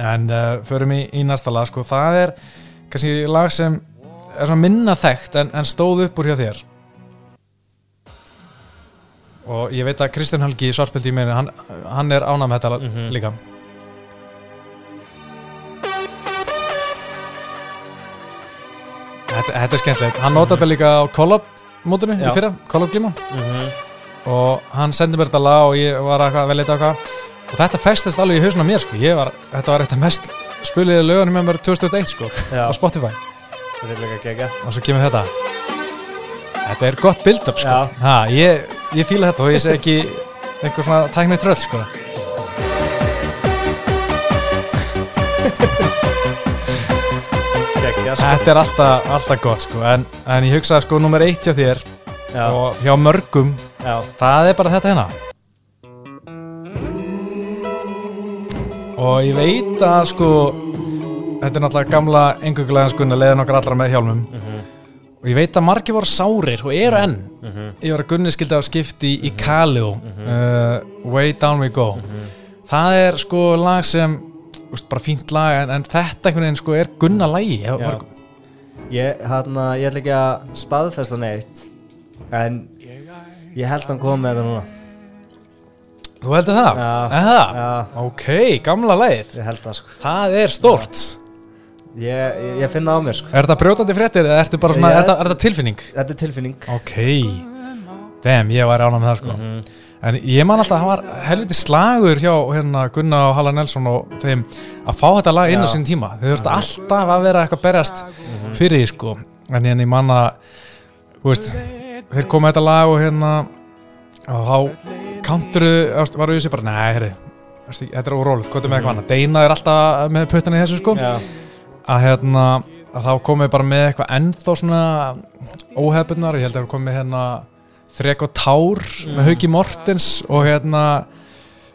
en uh, förum í, í næsta lag sko það er kannski lag sem er svona minna þekkt en, en stóð upp úr hjá þér? Og ég veit að Kristján Helgi svartbelti í meinu, hann, hann er ánað með þetta Mhm. líka. Þetta, þetta er skemmtilegt. Hann nota þetta líka á collab mótunni í fyrra, collab glíma. Mhm. og hann sendi mér þetta lag og ég var að vel eitthvað. Hvað og þetta festist alveg í hausna mér sko. Var, þetta var eitt af mest spuliði lögunum með mér 2001 sko á Spotify þetta er líka gegja og svo kemur þetta. Þetta er gott build-up sko. Ha, ég, ég fíla þetta og ég sé ekki einhver svona tæknið tröll sko. Gegja, sko. Þetta er alltaf, alltaf gott sko. En, en ég hugsa sko nummer eitt hjá þér Já, og hjá mörgum já, það er bara þetta hérna. Og ég veit að sko þetta er náttúrulega gamla engungulega sko leiðin okkar allra með hjálmum Mhm. og ég veit að margir voru sárir og eru enn Mhm. ég var að Gunni skildi á skipti í Kaleo uh, Way Down We Go það er sko lag sem úst, bara fínt lag en, en þetta einhvern veginn sko er Gunna lagi Já. mörgum. Ég, hérna, ég ætla ekki að staðfesta neitt En ég held hann kom með þetta núna þú heldur það? Já. Það? Já, ok, gamla lagið ég held það sko það er stórt Ég, ég, ég finna á mér sko er þetta brjótandi fréttir eða ertu bara svona, Ég- er, þetta, er þetta tilfinning? Þetta er tilfinning ok, dem, ég var ánað með það sko Mhm. En ég man alltaf að hann var helviti slagur hjá hérna Gunna og Halla Nelson og þeim að fá þetta lag inn á sín tíma. Þau þurftu alltaf að vera eitthvað berjast fyrir því sko. En ég, man að, þú veist, þeir komu þetta lag og hérna og þá counturu, var auðvitað bara, nei, herri, þetta er óróligt, hvað er með eitthvað annað. Deina er alltaf með puttan í þessu sko. Já, Að hérna, að þá komið bara með eitthvað ennþá svona óhefbunar, ég held að það komið með hérna þrek og tár með Hauki Mortens og hérna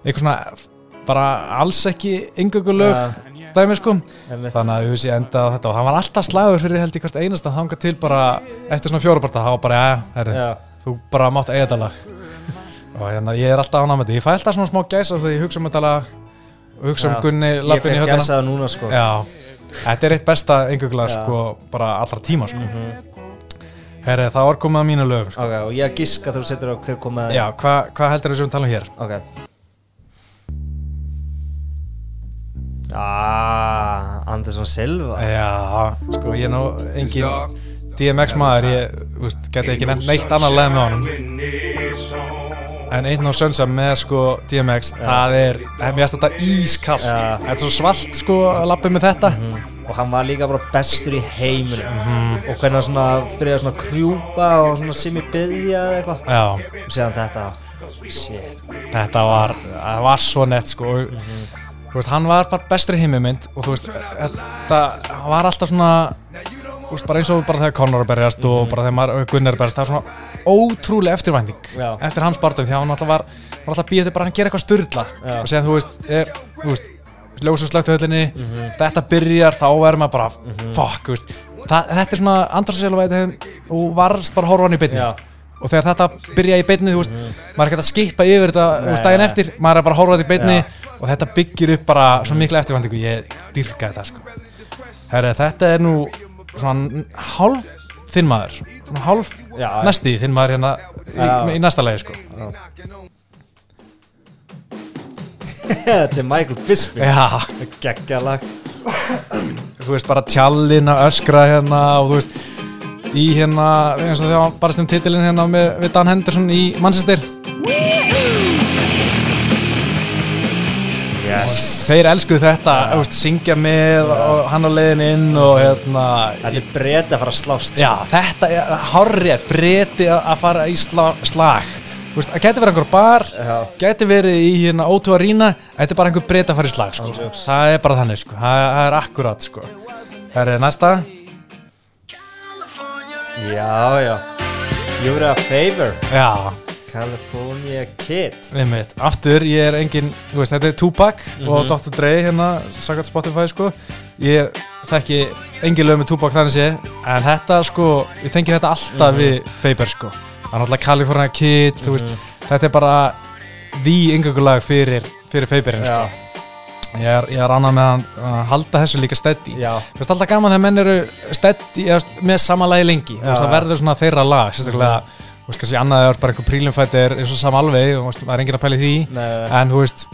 eitthvað svona bara alls ekki yngöngulög já, dæmi sko. Þannig að við séum enda á þetta og hann var alltaf slagur fyrir held í hvert einasta. Þanga til bara eftir svona fjórabarta þá bara ja, herri, Já, þú bara mátt eiga þetta lag. Og hérna ég er alltaf ánægð með þetta. Ég fæ alltaf svona smá gæsa þegar ég hugsa um þetta lag hugsa um. Gunni ég lappin í fekk þetta er eitt besta yngönglag Já. sko bara allra tíma sko Mhm. herri það var komið að mínu lögum sko. Ok, og ég að giska þú setur á hver kom með Já, hvað hva heldur þú sem tala um hér? Ok Ah, Andersson Silva Já, sko ég er nú engin DMX maður, ég geti ekki neitt annar lag með honum en einn og sönsa með sko DMX, það er mér finnst þetta ískallt Já. þetta er svo svalt sko að lappa með þetta. Og hann var líka bara bestur í heiminum. Og hvernig hann svona byrjaði svona að krjúpa og svona sem í byðja eða eitthvað. Og séðan þetta shit. Þetta var, það var svo nett sko og, þú veist, hann var bara bestur í heimimynd og þú veist, þetta var alltaf svona þú veist, bara eins og bara þegar Conor er berjast og bara þegar Gunnar er berjast, það er svona ótrúlega eftirvænting Já. eftir hans barndum því að hann alltaf var, var alltaf býðið bara að gera eitthvað styrla Já. og segja þú veist, er, þú veist ljósum slögtu höllinni, þetta byrjar þá er maður bara, fuck, þú veist það, þetta er svona andrásselvæði og varst bara að horfa hann í beinni Já. og þegar þetta byrja í beinni, þú veist maður er ekki að skipa yfir þetta Nei, daginn nei. eftir, maður er bara að horfa þetta í Já. og þetta byggir upp bara svo mikla eftirvæntingu, ég dyrka þetta sko. Herri, þetta er nú svona hálf þinn maður, hálf Já, næsti þinn maður hérna í, í næsta lagi sko. Þetta er Michael Bisping. Já, Gekkja lag. Þú veist bara tjallin að öskra hérna og þú veist í hérna, eins og þegar hann barist um titilin hérna með, við Dan Henderson í Manchester. Yes þeir elskuðu þetta, þú veist, syngja með og hann á leiðin inn og hérna Þetta er breyta að fara að slást Já, þetta er hárrétt, breyti að fara í sla, slag Það geti verið einhver bar, Já. geti verið í hérna O2 Arena Þetta er bara einhver breyti að fara í slag sko. Ándjóks. Það er bara þannig, sko. það, það er akkurat sko. Það er næsta Já, já You were a favor Já, California Kid. Einmitt. Aftur, ég er engin, þú veist, þetta er Tupac og Dr. Dre hérna, sagat Spotify sko. Ég þekki engin lög með Tupac þannig sé En þetta, sko, ég tengi þetta alltaf við Faber, sko. Það er náttúrulega California Kid, þú veist. Þetta er bara því yngangulag fyrir, fyrir Faberin, sko. Ég er, ég er annað með að, halda þessu líka já, Þú veist alltaf gaman þegar menn eru eða, með sama lagi lengi. Það verður svona þeirra lag Sérstaklega þú veist kannski annað er bara einhver prílumfættir eins og sam alveg, þú veist, það er enginn að pæla í því. Nei, en þú veist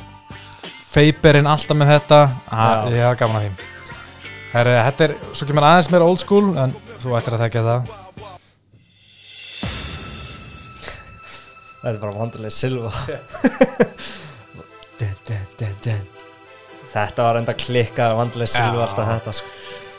Feiberinn alltaf með þetta. Að, ég hafa gaman að því Herri, þetta er, svo kemur aðeins meira old school en þú ættir að þekka það. Þetta er bara vandilega Silva. Þetta var enda klikkað vandilega Silva alltaf þetta sko.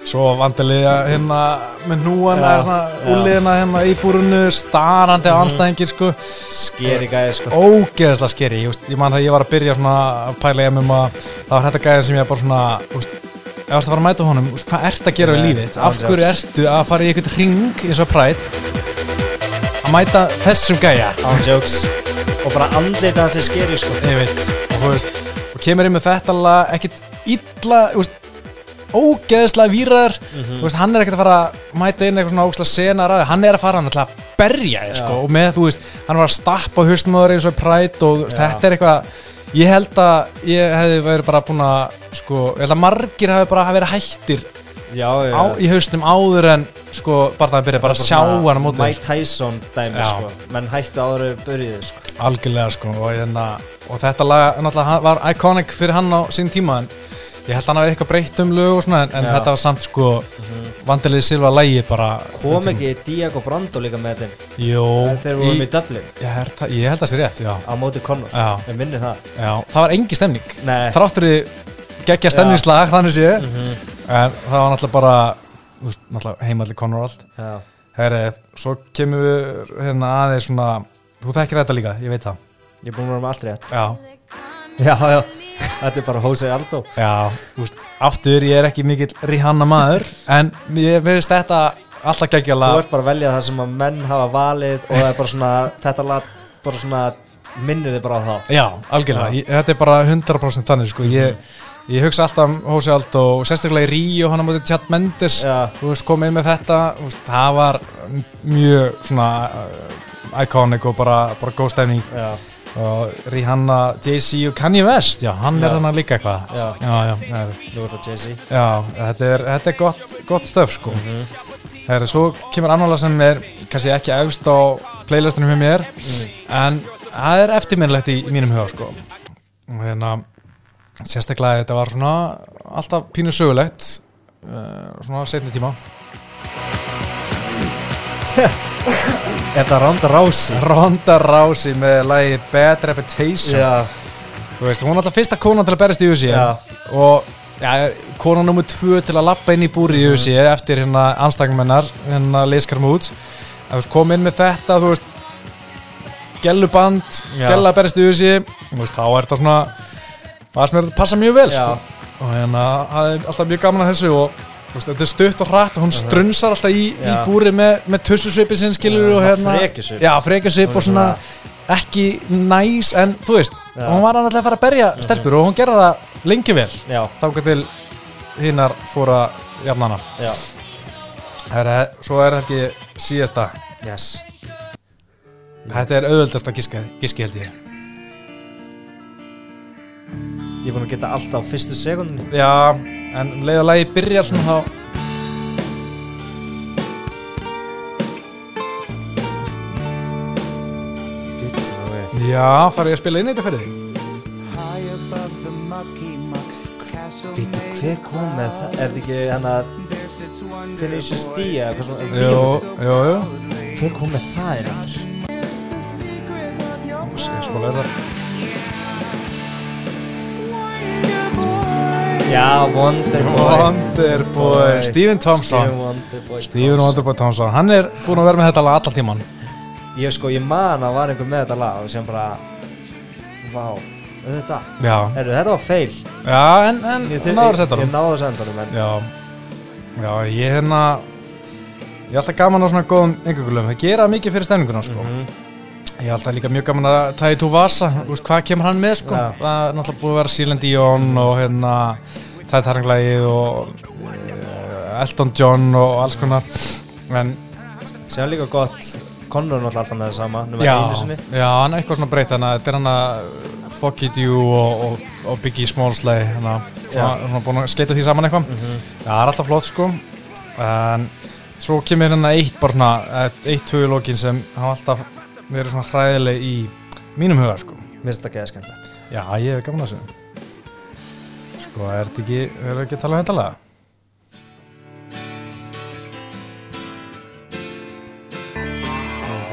Svo vandilega hérna með núan eða svona úliðina hérna í búrunu starandi á anstæðingir sko. Skeri gæði sko. ógeðslega skeri, ég, ég man það ég var að byrja svona að pæla ég MMA það var þetta gæði sem ég bara svona úst, ef þú ert að fara að mæta honum, úst, hvað ert að gera við Nei, lífið, af hverju ertu að fara í einhvern ring eins og præt að mæta þessum gæja? Án jokes. Og bara andlita hans er skeri sko. ég veit, og þú veist og kemur inn með þetta lag, ekkit illa, veist ógeðslega výrar, Mhm. þú veist, hann er ekkert að fara að mæta inn eitthvað svona ógeðslega sena ræði, hann er að fara hann að berja þig, sko, og með, þú veist hann var að stappa þeir eins og præt og veist, þetta er eitthvað ég held að ég hefði verið bara búin að sko, ég held að margir hefði bara verið hættir Já, já. á, í haustum áður en sko, bara það að byrja bara að sjá hann á móti Mike Tyson dæmi sko. Menn hættu áður við börjuðu sko. algjörlega sko og, hérna, og þetta lag var iconic fyrir hann á sín tíma en ég held að hann hafi eitthvað breytt um lög og svona en, en þetta var samt sko vandilegi silva lægi bara Kom ekki Diego Brando líka með þeim? Jó, Þegar við vorum í Dublin. Ég, held, að það sé rétt, já, Á móti Conor. Ég minni það. Já það var engi stemning. Nei. Þráttur í geggja stemningslag þannig sé Mhm. en það var náttúrulega bara heimalli konur og allt. Já. Herri, svo kemur við hérna aðeins svona þú þekkir þetta líka, ég veit það. Ég er búin að vera með allt rétt. Já, Já, já Þetta er bara Jose Aldo. Já, þú veist, aftur ég er ekki mikill Rihanna maður en ég veist þetta alltaf Þú geggjala ert bara að velja það sem að menn hafa valið og er svona þetta lag bara svona minnir þið bara á þá. Já, algjörlega. Ég, þetta er bara 100% þannig sko. ég, ég hugsa alltaf um Hósi Aldo og sérstaklega í Ríó, hann á móti Chad Mendes. Þú komið með þetta þú veist, það var mjög svona uh, iconic og bara, bara góð stefning já, og Rihanna, Jay-Z og Kanye West já, hann Já. er hann líka eitthvað Já. já, já, er þetta Jay-Z já þetta er, þetta er gott, gott stöf sko Mhm. Herri, svo kemur annála sem er kannski ekki efst á playlistunum hjá mér Mm. en það er eftirminnlegt í, í mínum huga sko. og hérna sérstaklega þetta var svona alltaf pínu sögulegt uh, svona setni tíma Er þetta Ronda Rousey? Ronda Rousey með lagi Bad Reputation Já, þú veist, hún er alltaf fyrsta konan til að berjast í UFC Já. og ja, konan nummer tvö til að lappa inn í búri í UFC eftir hérna anstækjumennar hérna Liz Carmouche að þú veist, kom inn með þetta þú veist gelluband, Já. gella að berjast í UFC þú veist, þá er þetta svona það sem er að passa mjög vel sko. og hérna, það er alltaf mjög gaman að þessu og þetta er stutt og hratt og hún strunsar alltaf í, í búri með, með tussusvipi sinn skilur og hérna frekjusvip. og svona ekki næs en þú veist, Já. hún var alltaf að fara að berja stelpur og hún gerði það lengi vel. Já, þáka til hinnar fóra jafnana svo er þetta ekki síðasta. Yes. Þetta er auðvöldasta giski, giski held ég Ég er búin að geta allt á fyrstu sekundinni já, en um leið að lagi byrjar svona þá já, þarf ég að spila inn í þetta fyrir þig? Býttu, hver kom með það? Er þetta ekki hann að Tenacious D eða hvað svona? jú, jú, jú. Hver kom með það er eftir? ég sko leir það Já, Wonderboy. Wonderboy, Stephen Thompson. Stephen Wonderboy Stephen Wonderboy Thompson, hann er búin að vera með þetta lag allan tíman Ég sko, ég man að var einhver með þetta lag og sem bara Vá, þetta já, Herru, þetta var fail. Já, en, en Ég, þú náður setja ég, ég hann náðu að senda hann en Já, já, ég hérna Ég er alltaf gaman á svona góðum yngöngulum Það gera mikið fyrir stemninguna sko. Mhm. Ég er alltaf líka mjög gaman að tæði tú Vasa veist, Hvað kemur hann með sko? Já. Það er náttúrulega búið að vera Celine Dion og hérna Tæði Taranglægið og uh, Elton John og alls konar. En Sem er líka gott Conor er náttúrulega alltaf með það sama Númer já, einu sinni. já, hann er eitthvað svona breytt Þannig að þetta er hann að Fuck It You og, og, og Biggie Smallsley Þannig að svona, svona búin að skeita því saman eitthvað. Já, það er alltaf flott sko. En svo kemur hérna eitt bara svona eitt, tvö í lokin sem hann alltaf verið svona hræðileg í mínum huga sko. Mér finnst þetta geða skemmtilegt. Já, ég hef gaman að þessu. Sko, er þetta ekki, er þetta ekki að tala um þetta laga?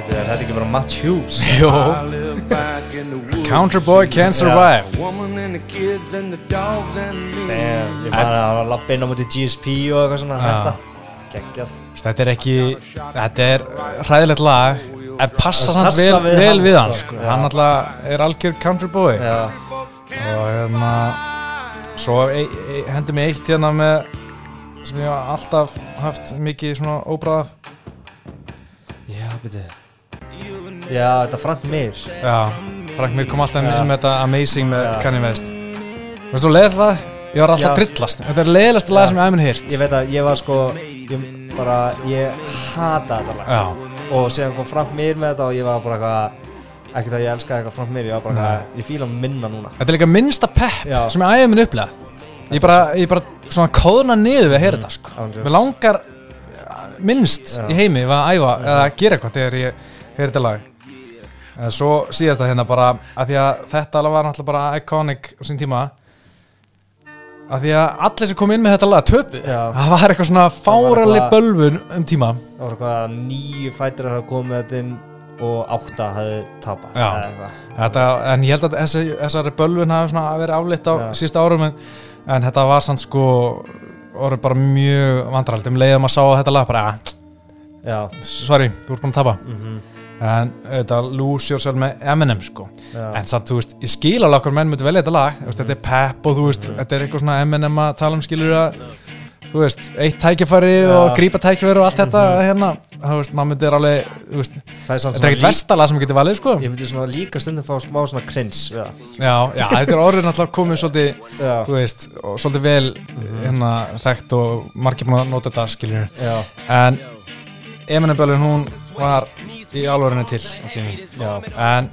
Þetta er ekki bara Matt Hughes? Jó, Counter Boy Can't Survive. Damn, Ég var að lappa inn á múti GSP og eitthvað svona Þetta er ekki, þetta er hræðilegt lag en passa Það samt vel, vel hann, við hann sko. sko. Já. Hann alltaf er algjör Country Boy Já, og hérna svo e, e, hendi mig eitt hérna með sem ég hef alltaf haft mikið svona óbráð já, byrju Já, þetta Frank Mir Já, Frank Mir kom alltaf inn með þetta Amazing með. Kanye West Veistu þú leiðilegt lag? Ég var alltaf Já. drillast Þetta er leiðilegsta lag sem ég aðeins hýrt Ég veit að ég var sko ég bara, ég hata þetta lag. Já, og síðan kom Frank Mir með þetta og ég var bara eitthvað ekki það ég elskaði eitthvað Frank Mir, ég var bara eitthvað ég fíla minna núna. Þetta er líka minnsta pepp Já. sem ég aðeins minn upplegað Ég bara, ég bara svona kóðna niður við að heyra þetta sko. Mér langar ja, minnst í heimi að æfa eða að gera eitthvað þegar ég heyri þetta lag. En svo síðast það hérna bara að því að þetta alveg var náttúrulega bara iconic á sín tíma að því að allir sem kom inn með þetta lag töpu Já. það var eitthvað svona fáraleg eitthvað- bölvun um tíma það var eitthvað nýju fætir að komið með þetta inn og átta hafði tapað Já. eða eitthvað. þetta, en ég held að þessi, þessari bölvun hafi svona verið aflitt á Já. síðustu árum en, en þetta var samt sko orðið bara mjög vandrald um leiðum að sá þetta lag bara, "Ah, Já, sorry, þú ert búin að tapa mhm, en þetta Lose Yourself með Eminem sko. Já. en samt, þú veist, ég skil alveg okkur menn myndi velja þetta lag, veist, þetta er pep og þú veist, Mhm. þetta er eitthvað svona Eminem að tala um skilur að þú veist, eitt tækifæri og grípa tækifæri og allt þetta hérna, þú veist, maður myndir alveg þú veist, þetta er ekkert vestalag sem getur valið sko. Ég myndi svona líka stundum fá smá svona krins já, já, þetta er orðið náttúrulega komið svolítið, Já, þú veist, og svolítið vel hérna þekkt og margir búin að nota þetta skilur já, en Eminem Böllin hún var í alvörinu til já, en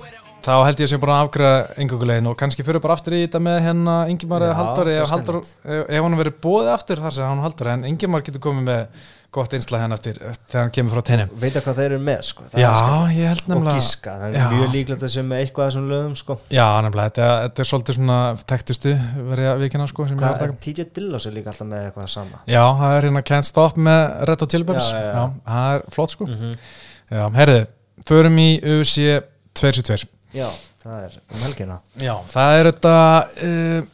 þá held ég sem búin að afgræða yngungulegin og kannski fyrir bara aftur í þetta með hérna Ingimar Já, eða er ef, hann verið bóðið aftur þar sem hann Halldór en Ingimar getur komið með gott einsla henn eftir þegar hann kemur frá teinum veit hvað þeir eru með sko. Já, skemmtilegt. ég held Og gíska, það er Já. mjög líklegt að sem eitthvað þessum lögum sko. Já, nefnilega, þetta, þetta er svolítið svona tektustu verið að vikina sko sem að TJ Dillos er líka alltaf með eitthvað sama. Já, það er hérna Can't Stop með Red Hot Chili Peppers. Já, það er flott sko. Mm Já, herðu, förum í UFC 272 Já, það er um helgina. Já, það er þetta uh,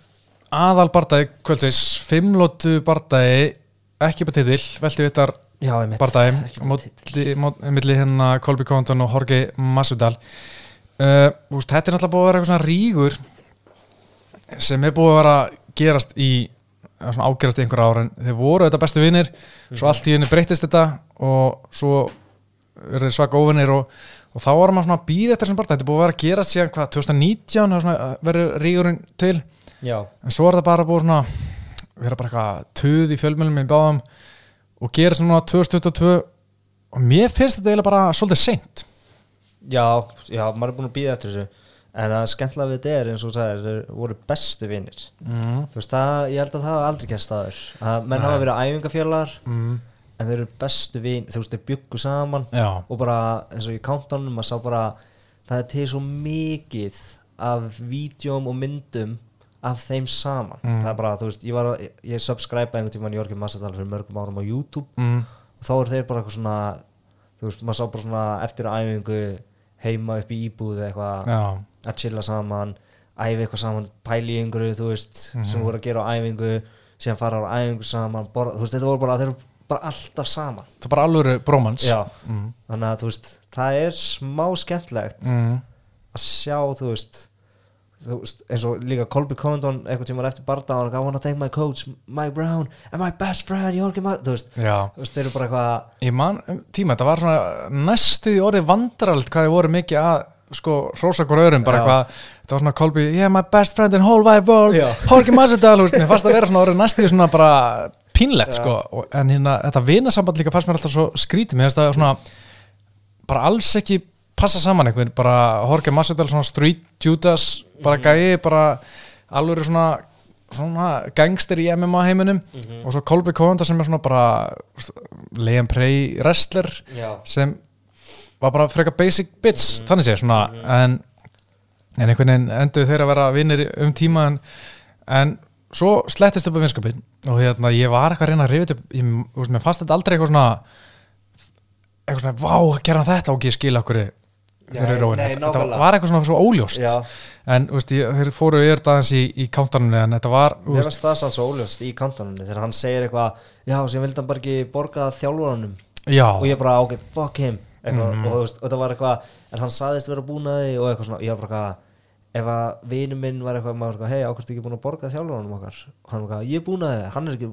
aðal bardagi kvöldsveis, fimmlótu bardagi ekki bara titill, velti vittar Já, ég mitt bardagi ekki á bara móti- mót- milli hérna Kolby Condon og Jorge Masvidal. Uh, úst, þetta er náttúrulega búið að vera eitthvað svona rígur sem er búið að vera að gerast í eða svona ágerast í einhver ára en þeir voru þetta bestu vinnir svo allt í henni breyttist þetta og svo eru þeir svaka óvinnir og, og þá var maður svona að býða eftir þessum bara þetta er búið að vera að gerast síðan hvað 2019 það svona verið rígurinn til? Já, en svo er það bara búið svona vera bara eitthvað töð í fjölmjölum í báðum og gerast núna 2022 og mér finnst þetta eiginlega bara svolítið seint. Já, já, maður er búin að býða eftir þessu. En það skemmtilega við þetta er eins og þú sagðir, þeir voru bestu vinnir mm. Þú veist, það, ég held að það hafa aldrei gert staður að menn Nei. hafa verið æfingafélagar Mm. en þeir eru bestu vin, þú veist, þeir byggu saman. Já, og bara, eins og í countdownum maður sá bara, það er til svo mikið af vídjóm og myndum af þeim saman Mm. það er bara, þú veist, ég var að, ég subscribe einhvern tímann Jörgjum Massadal fyrir mörgum árum á YouTube mm. og þá eru þeir bara eitthvað svona þú veist, maður sá bara svona eftir æfingu heima upp í íbúð eitthvað að chilla saman æfi eitthvað saman, pæli í einhverju þú veist, Mhm. sem voru að gera á æfingu síðan fara á æfingu saman borða, þú veist, þetta voru bara, þeir eru bara alltaf saman það er bara alvöru brómans mm. þannig að þú veist það er smá skemmtlegt Mm. að sjá, þú veist þú veist, eins og líka Colby Condon eitthvað tímar eftir barnda og I wanna thank my coach Mike Brown and my best friend Jorgi Mar þú veist, þú veist, þeir eru bara eitthvað ég man um tíma, þetta var svona næstuð í orðið vandrald hvað þið voru mikið að sko hrósa hver öðrum, bara eitthvað þetta var svona Colby, yeah my best friend in whole wide world Já. Jorge Masvidal, þú veist, mér fannst að vera svona orðið næstuð svona bara pínlegt sko en hérna, þetta vinasamband líka fannst mér alltaf svo skrítið, mér finnst það svona bara alls ekki passa saman einhvern, bara Jorge Masvidal svona street Judas, bara Mhm. gæi bara alveg svona svona gangster í MMA heiminum Mhm. og svo Colby Covanda sem er svona bara Liam Prey wrestler já, sem var bara frekar basic bits Mhm. þannig sé svona en, en einhvern veginn endur þeir að vera vinnir um tíma en, en svo slettist upp á vinskapin og hérna ég var eitthvað að reyna að rifja upp ég, mér fannst þetta aldrei eitthvað svona eitthvað svona, vá, gera þetta og ekki skila okkur fyrir Nei, róin nei, þetta, þetta var eitthvað svona svo óljóst. Já, en veist, ég, þeir fóru yfir þetta aðeins í, í kántanum en þetta var mér veist, það sann svo óljóst í kantanunni þegar hann segir eitthvað, já, sem vildi hann bara ekki borga þjálfurunum já, og ég bara, ok, fuck him. Mhm. og, og það var eitthvað en hann saðist vera búin að því og eitthvað svona ég var bara eitthvað, ef að vinu minn var eitthvað, hei, ákvæmst ekki búin að borga þjálfurunum okkar, og hann var eitthvað, ég er búin að því hann er ekki,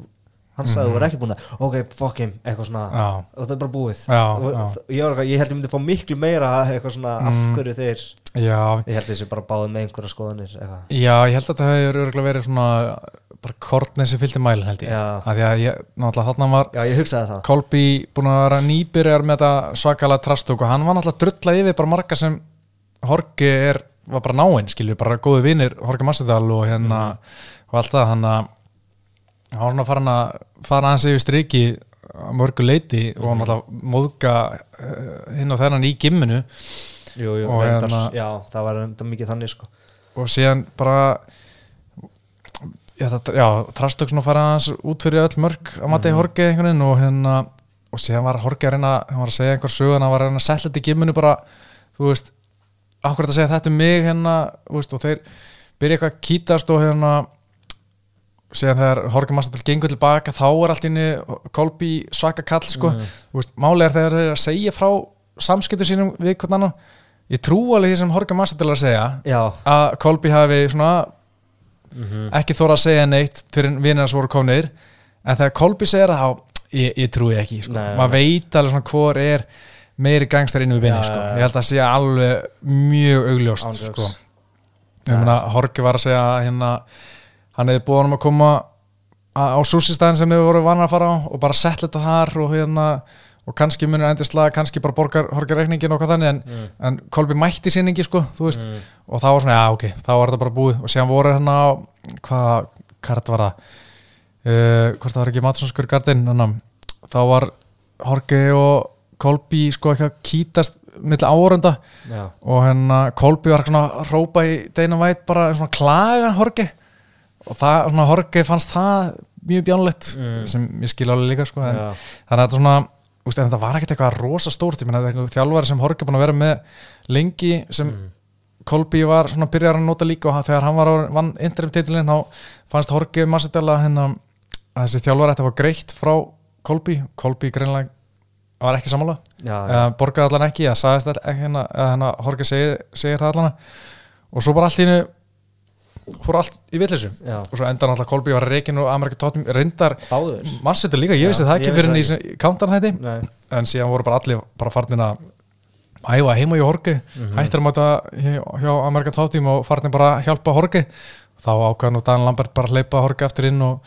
hann sagði þú var ekki búin að ok, fuck him, eitthvað svona. Mhm. já, og það er bara búið. Já, og, já. Ég, ég held ég myndi fá miklu meira eitthvað svona, Mm. hverju þeir já. Ég held þessi bara báði með einhverja skoðanir eitthvað. Já, ég held að þetta hefur örgulega verið svona bara kortnið sem fylgdi mælinn held ég. Að því að ég, náttúrulega þarna var Já, ég hugsaði það. Kolby búin að vera nýbyrjar með þetta svakalega trastúk og hann var náttúrulega drulla yfir bara marga sem Horki er, var bara náinn skilju, bara góði vinir Horki Massadal og hérna og allt það, hann að hann var svona farin að fara aðeins yfir striki mörgu leiti og náttúrulega móðga uh, hinn og þennan í gimminu. Jú, jú, reyndar, hérna- Já, það var reyndar mikið þannig sko. Og síðan bara já, það, já trastök svona fara hans út fyrir öll mörg að mati mm. Horki einhvern veginn og hérna og síðan var Horki að reyna, hann var að segja einhver söguna, hann var að reyna að setja þetta í gimminu bara, þú veist akkurat að segja þetta um mig hérna veist, og þeir byrja eitthvað að kýtast og hérna síðan þegar Horki Massadal gengur tilbaka þá er allt inni Kolby svaka kall sko, veist, máli er þegar þeir að segja frá samskiptu sínum við hvern annan ég trú alveg því sem Horki Massadal að segja Já, að Kolby hafi svona Mhm. ekki þóra að segja neitt fyrir vinnar sem voru komnir en þegar Kolby segir það ég, ég trúi ekki, sko. Maður veit alveg svona hvor er meiri gangstar inn við vinni, sko. ég held að sé alveg mjög augljóst jokes. sko. ég meina, Horki var að segja hérna, hann hefði búið honum að koma á, súsistæðin sem þau voru vanað að fara á og bara setla þetta þar og hérna og kannski munur endislega, kannski bara borgar Horki reikningin og hvað þannig en, Mm. en Kolby mætti sinningi sko, þú veist. Mm. og það var svona, já ok, þá var þetta bara búið. Og síðan voru hérna á, hvað hvað var það? Uh, hvort það var ekki Matsonskur Gardin þannig að þá var Horki og Kolby sko ekki að kýtast milli árunda já, og hérna Kolby var svona að rópa í Dana White bara svona klaga Horki og það, svona Horki fannst það mjög bjánlegt Mm. sem ég skil alveg líka sko en, já, þannig að þetta svona úst, en þetta var ekkert eitthvað rosa stórt ég meina þetta er einhver þjálfari sem Horki búin að vera með lengi sem Mm. Kolby var svona byrjar að nota líka og þegar hann var á- vann interim titilinn þá fannst Horki Massadella hérna að þessi þjálfari ætti að fá greitt frá Kolby, Kolby greinlega var ekki já. eða borgaði allan ekki eða sagðist all- ekki hérna, eða hérna segir, segir það allan og svo bara allt í hennu fór allt í já. og svo endan alltaf Kolby var reikin og Amerika Tottenham reyndar Massadella líka, ég vissi það ekki fyrir henni í kántan þetta Nei, en síðan voru bara allir bara farnir að æfa heima í Horki Mhm. hættir að máta hjá, Amerikan Tóttím og farnir bara að hjálpa Horki þá ákvæðan og Dan Lambert bara að hleypa Horki aftur inn og,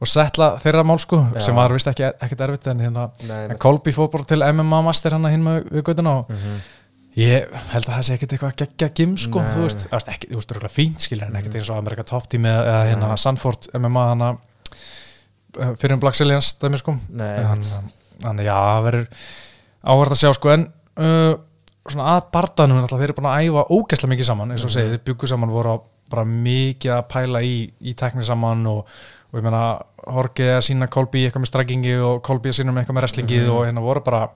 og setla þeirra mál sko Já. sem var vist ekki ekkert erfitt en hérna en Kolby fór bara til MMA master hann hinn með við göttuna og Mhm. Ég held að það sé ekkert eitthvað geggja gim sko Nei. þú veist, það er fínt skilja en ekkert eins og Amerikan Tóttím eða, eða hérna Nei. Sanford MMA hann fyrir um Black Sillians dæmi sko Þannig já, það verður áhverð að sjá sko en uh, svona að barðanum alltaf þeir eru búin að æfa ógæslega mikið saman eins og Mhm. segið, þeir byggu saman voru bara mikið að pæla í, í tekni saman og, og ég meina Horki að sína Kolby eitthvað með strækingi og Kolby að sína með eitthvað með wrestlingi Mhm. og hérna voru bara,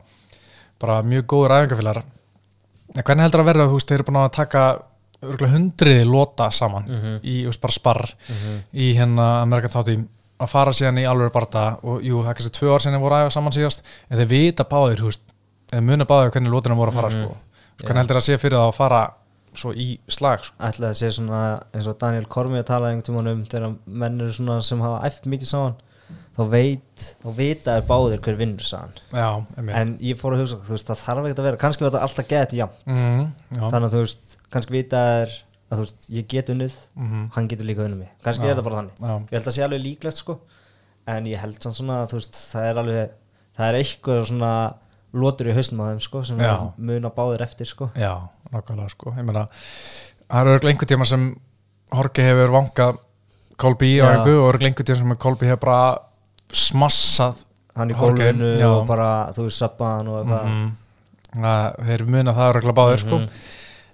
bara mjög góður æfingafélagar en hvernig heldur að verða þú veist, þeir eru búin að taka örugglega hundriði lota saman Mhm. í þú veist, bara sparr Mhm. í hérna Amerikan Tátím að fara síðan í alveg barða og jú, það er kannski tvö ár sinni voru að æfa saman síðast en þeir vita báðir, þú veist eða muna báðir hvernig lótina voru að fara Mhm. sko. hvernig heldur það að sé fyrir það að fara svo í slag sko. ætlaði að sé svona eins og Daniel Kormi að tala einhvern tímann um þegar menn eru svona sem hafa æft mikið saman þá veit, þá vita er báðir hver vinnur einmitt. en ég fór að hugsa, þú veist, það þarf ekkert að vera kannski var þetta alltaf gett já mm, já, þannig að þú veist, kannski vita er að þú veist, ég get unnið, mm, hann getur líka unnið mig. Kannski Já. er þetta bara þannig, já, ég held að sé alveg líklegt sko, en ég held samt svona að þú veist, það er alveg, það er eitthvað svona lotur í hausnum á þeim sko, sem er muna báðir eftir sko. Já, nákvæmlega sko. ég meina, það eru einhvern tíma sem Horki hefur vangað Kolby á Já. einhver og einhvern tíma sem Kolby hefur bara smassað hann í gólfinu og bara, þú veist, sappa hann og eitthvað. Mhm. að þeir muna það regla báðir sko. Mhm.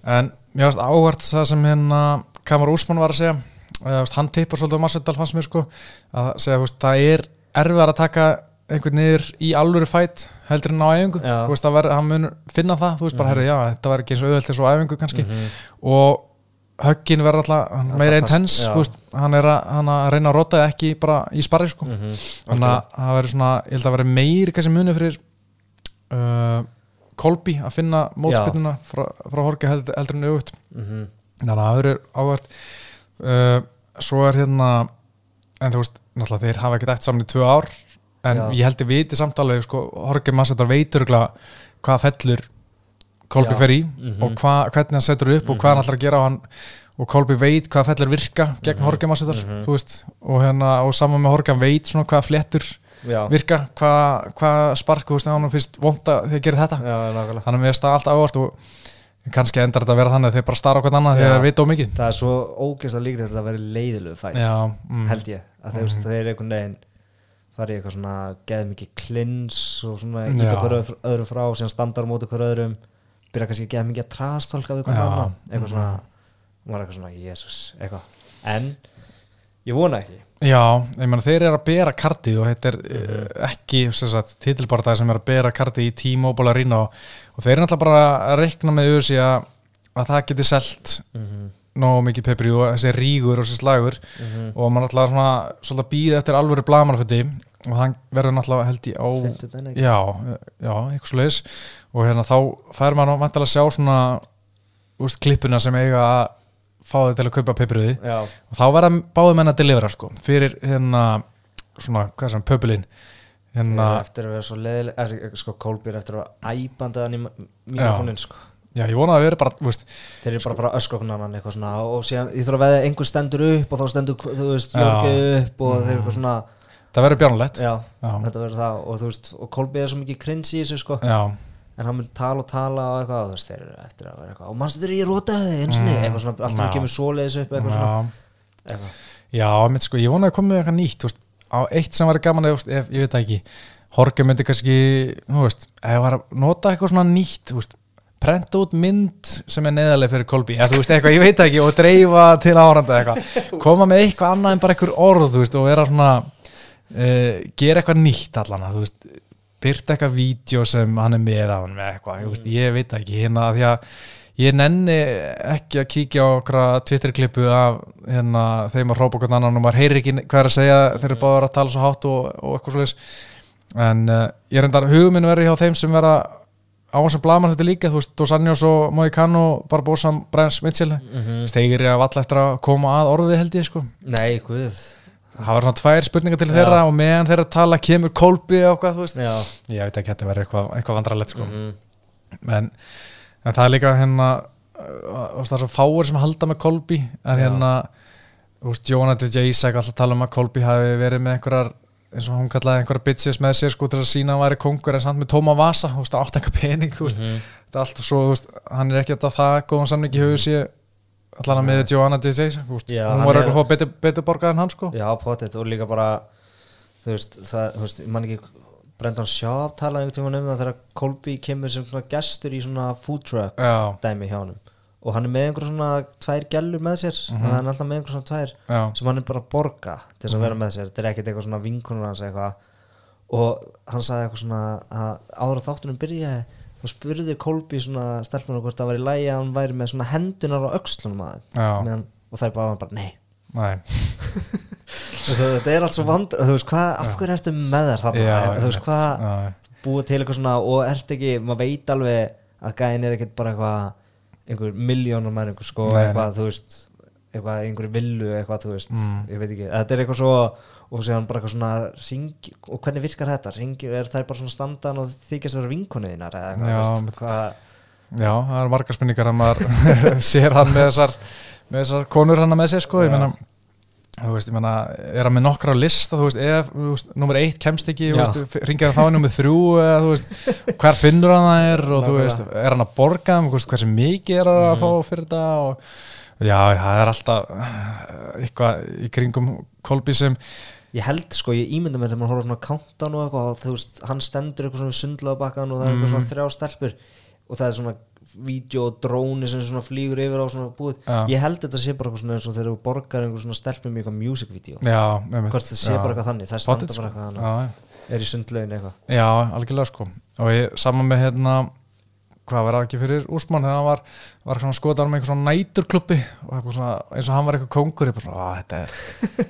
en mér finnst áhvert það sem hérna Kamar Úsmann var að segja. Veist, hann tippar svolítið á Masvidal fannst mér sko. Að segja, veist, það er erfiðar að taka einhvern niður í alvöru fætt heldur en á æfingu. Veist, ver, hann mun finna það, þú veist bara, Mhm. herri, já, þetta var ekki eins og auðvelt eins og æfingu kannski. Mhm. og höggin verður alltaf meira intens, hann er að, hann að reyna að rota ekki bara í sparri sko Mhm. þannig að það verður svona, ég held að verður meiri kannski muni fyrir uh, Kolby að finna mótspinnuna frá, frá Horki heldur, heldur en auðvitað Mhm. þannig að það verður áhvert uh, svo er hérna en þú veist, náttúrulega þeir hafa ekkert eftir saman í tvö ár en Já. ég held að viti samtalið sko, Horki Massetar veitur hvað fellur Kolby fer í Mhm. og hva, hvernig hann setur upp og hvað hann ætlar að gera og, hann, og Kolby veit hvað fellur virka gegn Mhm. Mhm. þú veist, og, hérna, og saman með hann veit svona hvað flettur Já, virka, hvað hva spark veist, hann finnst vonda þegar gerir þetta já, þannig að mér finnst það allt ávart og kannski endar þetta að vera þannig að þeir bara starra á hvern annað þegar þeir vita of mikið Það er svo ógeðslega líkt að þetta veri leiðilegu fætt mm. held ég að þeir, mm. þeir einhvern veginn fara í eitthvað svona geð mikið klins og svona öðru- öðrum frá síðan standar á móti hver öðrum byrja kannski að geða mikið að trastálka við hvernig annan eitthvað svona Mhm. var eitthvað svona, jésús, eitthvað. En ég vona ekki. Já, ég meina þeir eru að bera kartið og þetta er Mhm. uh, ekki titilbartað sem er að bera kartið í T-Mobile Arena og, og þeir eru náttúrulega bara að reikna með auðvitað að, að það geti selt mm -hmm. nógu mikið pepri og þessi rígur og þessi slagur. Og maður náttúrulega svona svolítið býð eftir alvöru blamanfutti og hann verður náttúrulega held ég á já, já, eitthvað svo leiðis og hérna þá fær maður vantilega að sjá svona úst, klippuna sem eiga að fá þið til að kaupa pepriði Já, og þá verða báðum menn að delivera sko fyrir hérna svona, hvað sem, pöpulinn hérna, eftir að vera svo leiðileg sko, Kolbjör eftir að vera æbandaðan í mikrofónin sko. Já, ég vona að vera bara, þú veist Þeir eru bara að fara að öskra okkur annan eitthvað svona og síðan ég þarf að veða einhver stendur upp og þá stendur, þú veist. Jörgi upp og þeir eru eitthvað svona, það verður bjánulegt já, Já. þetta verður það og þú veist, og Kolbi er svo mikið krins í þessu sko, já, en hann mun tala og tala og eitthvað, og þú veist, þeir eru eftir að vera eitthvað og mannstu þeir ég rótaði þig eins og Mm. eitthvað svona, alltaf hann kemur svoleiðis upp eitthvað svona, eitthvað, já, mitt sko ég vona að komið eitthvað nýtt, veist á eitt sem var gaman, ef, ég veit ekki Horka myndi kannski, veist að nota eitthvað svona nýtt veist, prenta út mynd sem er neðaleg fyrir Kolbi, eða þú veist, eitthvað, ég veit ekki og dreifa til áranda eitthvað. Koma með eitthvað annað en bara eitthvað orð og vera svona uh, gera eitthvað nýtt allan þú veist, byrta eitthvað vídeo sem hann er með á hann með eitthvað, ég, veist, ég veit ekki. Hérna, því að ég nenni ekki að kíkja á okkur Twitter-klippu af hérna, þeim að hrópa okkur annan og maður heyrir ekki hvað er að segja þeir eru báður að tala svo hátt og, og eitthvað svo en uh, ég reyndar huguminn verið hjá þeim sem vera á sem blaman þetta líka, þú veist, Dos Anjos og Moicano, Barbosa, Brian Mitchell mm stegir ég að valla eftir að koma að orði held ég sko. Nei, guð það var svona tvær spurningar til Já. þeirra og meðan þeirra tala kemur kolbi og hvað, þú veist já, ég veit ekki, þetta verður eitthvað, eitthvað vandrarlegt sko mhm, en, en það er líka hérna uh, það er svo fáir sem halda með Kolby en hérna þú veist, Jonathan J. Isaac alltaf tala um að Kolby hafi verið með einhverjar eins og hún kallaði einhverjar bitches með sér sko til að sína að hann væri kongur en samt með tóma vasa, þú veist, átt eitthvað pening þú veist, mhm. þetta er alltaf svo, þú veist, hann er ekki alltaf það góðan samning í sér allan að með Joanna J. J. Þú veist, Já, hún hann var fá betur, betur borgað en hann sko já, potið og líka bara þú veist, það, þú veist, ég man ekki Brendan Schaub talaði einhvern tímann um það þegar Kolbi kemur sem svona gestur í svona food truck já, dæmi hjá honum og hann er með einhver svona tvær gellur með sér Mhm. og hann er alltaf með einhver svona tvær já, sem hann er bara að borga til þess að vera með sér þetta er ekkert eitthvað svona vinkonur hans eitthvað og hann sagði eitthvað svona að áður að þáttunum byrjaði þá spurði Kolbi svona stelpunum hvort það var í lægi að hann væri með svona hendunar á öxlunum að já, þeim. Og þær bara, bara nei. Næ þetta er allt svo vand þú veist hvað, af hverju ertu með þær þarna? Já, þú veist hvað, búið til eitthvað svona og ert ekki, maður veit alveg að gæðin er ekkert bara eitthvað einhver miljónum með einhver sko Nei, nei. eitthvað, þú veist, einhverju villu eitthvað, þú veist, Mm. ég veit ekki. Þetta er eitthvað svo, og séðan bara eitthvað svona ring, og hvernig virkar þetta? Ringir, er þær bara svona standan og þykjast að vera vinkonuðinar Já, þú mitt- veist, hvað Já, það er margar spurningar að maður sér hann með þessar, með þessar konur hann með sér sko, ég Já. meina þú veist, ég meina, er hann með nokkra lista þú veist, ef, þú veist, nummer eitt kemst ekki þú ringið þá nummer þrjú eða þú veist, hvar finnur hann það er og þú Nákvæmlega. veist, er hann að borga þú veist, hversu mikið er hann að Mhm. fá fyrir þetta og já, það er alltaf eh, eitthvað í kringum kolbi sem, ég held sko, ég ímynda mér þegar maður horfa svona countdown og eitthvað og þú veist, hann stendur eitthvað svona sundlaðu bakkan og það er eitthvað svona þrjá stelpur og það er svona vídeo og dróni sem svona flýgur yfir á svona búið Já. ég held þetta sé bara eitthvað svona eins og þegar þú borgar einhver svona stelpum í eitthvað music video. Hvort það sé Já. bara eitthvað þannig það standa bara sko. eitthvað þannig. er í sundlaugin eitthvað. Já, algjörlega sko. Og ég, saman með hérna hvað var ekki fyrir Úsmann þegar hann var, var svona skoðan með einhver svona næturklubbi og svona, eins og hann var eitthvað kongur ég bara, "Á, þetta er,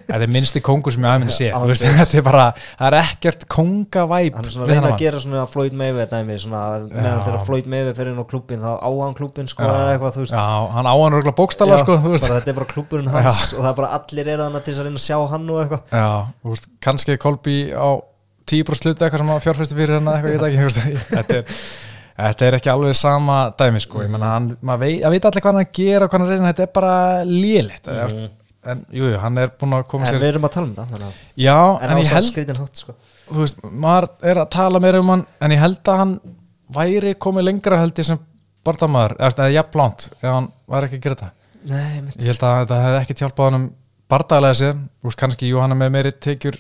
þetta er minnsti kongur sem ég aðminni sé, Já, þú veist, þetta er bara það er ekkert kongavæp hann er svona að reyna að gera svona Mayweather dæmi svona meðan þegar Floyd Mayweather fyrir inn á klubbin þá á hann klubbin sko eða eitthvað Já, hann á hann örgulega bókstala Já, sko, þetta er bara klubburinn hans og það er bara allir er þannig til að reyna að sjá hann og eitthvað. Já, kannski Kolbi á 10% sluti eitthvað sem fjárfæstu fyrir hann eða eitthvað, ég veit ekki, þetta er Þetta er ekki alveg sama dæmi sko, ég menna hann, maður veit, allir hvað hann er gera og hvað hann reyna, þetta er bara lélegt mm. en jú, jú, hann er búin að koma en sér við erum að tala um það þannig að Já, en, en, ég held, skrítin hátt sko. þú veist, maður er að tala meira um hann, en ég held að hann væri komið lengra held ég sem bardamaður, eða, eða jafn langt ef hann væri ekki að gera þetta. Nei, mitt Ég held að þetta hefði ekki hjálpað hann um bardaglega sér, þú veist, kannski, jú, hann er með meiri tekjur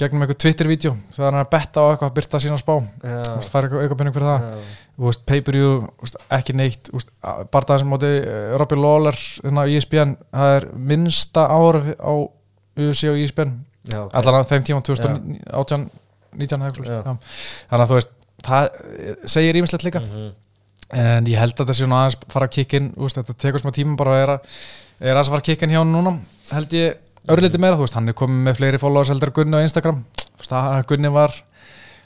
gegnum eitthvað Twitter-vídeó hann er að betta á eitthvað, byrta sína spá. Þú Já, veist, fara eitthvað auka penning fyrir það. Þú veist, pay-per-view, veist, ekki neitt bardaðan sem móti uh, Robbie Lawler hérna á ESPN, það er minnsta ár á UFC og ESPN já, ok. allan á þeim tíma 2018 19 eða eitthvað svoleiðis, Já. já. þannig að þú veist það eh, segir ímislegt líka. Mhm. en ég held að þetta sé nú aðeins fara að kikkin þetta tekur smá tíma bara að er, að, er að fara að kikkin hjá hann núna held ég örlítið meira, þú veist, hann er komið með fleiri followers heldur Gunni á Instagram að Gunni var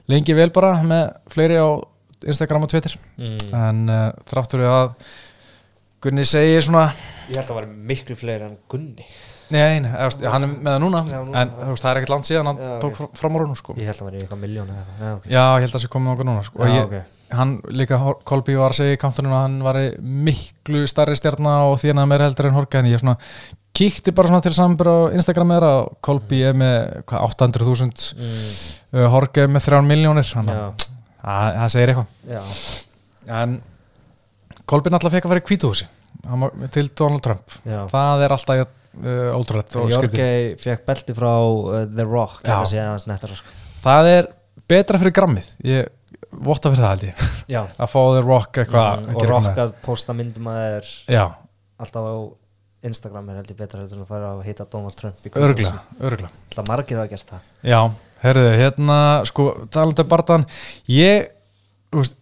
lengi vel bara með fleiri á Instagram og Twitter Mm. en uh, þráttur við að Gunni segir svona Ég held að það var miklu fleiri en Gunni Nei, nei, eða, veist, hann er með það núna, Já, núna. en veist, það er ekkert langt síðan hann Já, tók ok. fr- fram á rúnu sko. Ég held að það var eitthvað miljón eða eitthvað Já, ok Já, ég held að það sé komið okkur núna sko. Ég, ok. hann líka, Kolby var að segja í kantunum að hann var miklu starri stjarnar og hann er meira heldur en Horka en ég svona kíkti bara svona til sambur á Instagram meira og Kolby er með hvað, 800.000 mm. uh, Horka er með 3 miljónir það það segir eitthvað. En Kolby náttúrulega fekk að vera í kvítuhúsi til Donald Trump. Já. Það er alltaf uh, skrítið. Jorgei fekk belti frá uh, The Rock. Það nettara sko. Það er betra fyrir grammið. Ég votta fyrir það held ég. Að fá The Rock eitthvað Mm, Og Rock að posta myndum að með- já, alltaf á Instagram er held ég betra heldur en að fara að hitta Donald Trump í örgla, örgla Það margir hafa gert það. Já, herriðu, hérna sko, talandi um barðan ég, þú veist,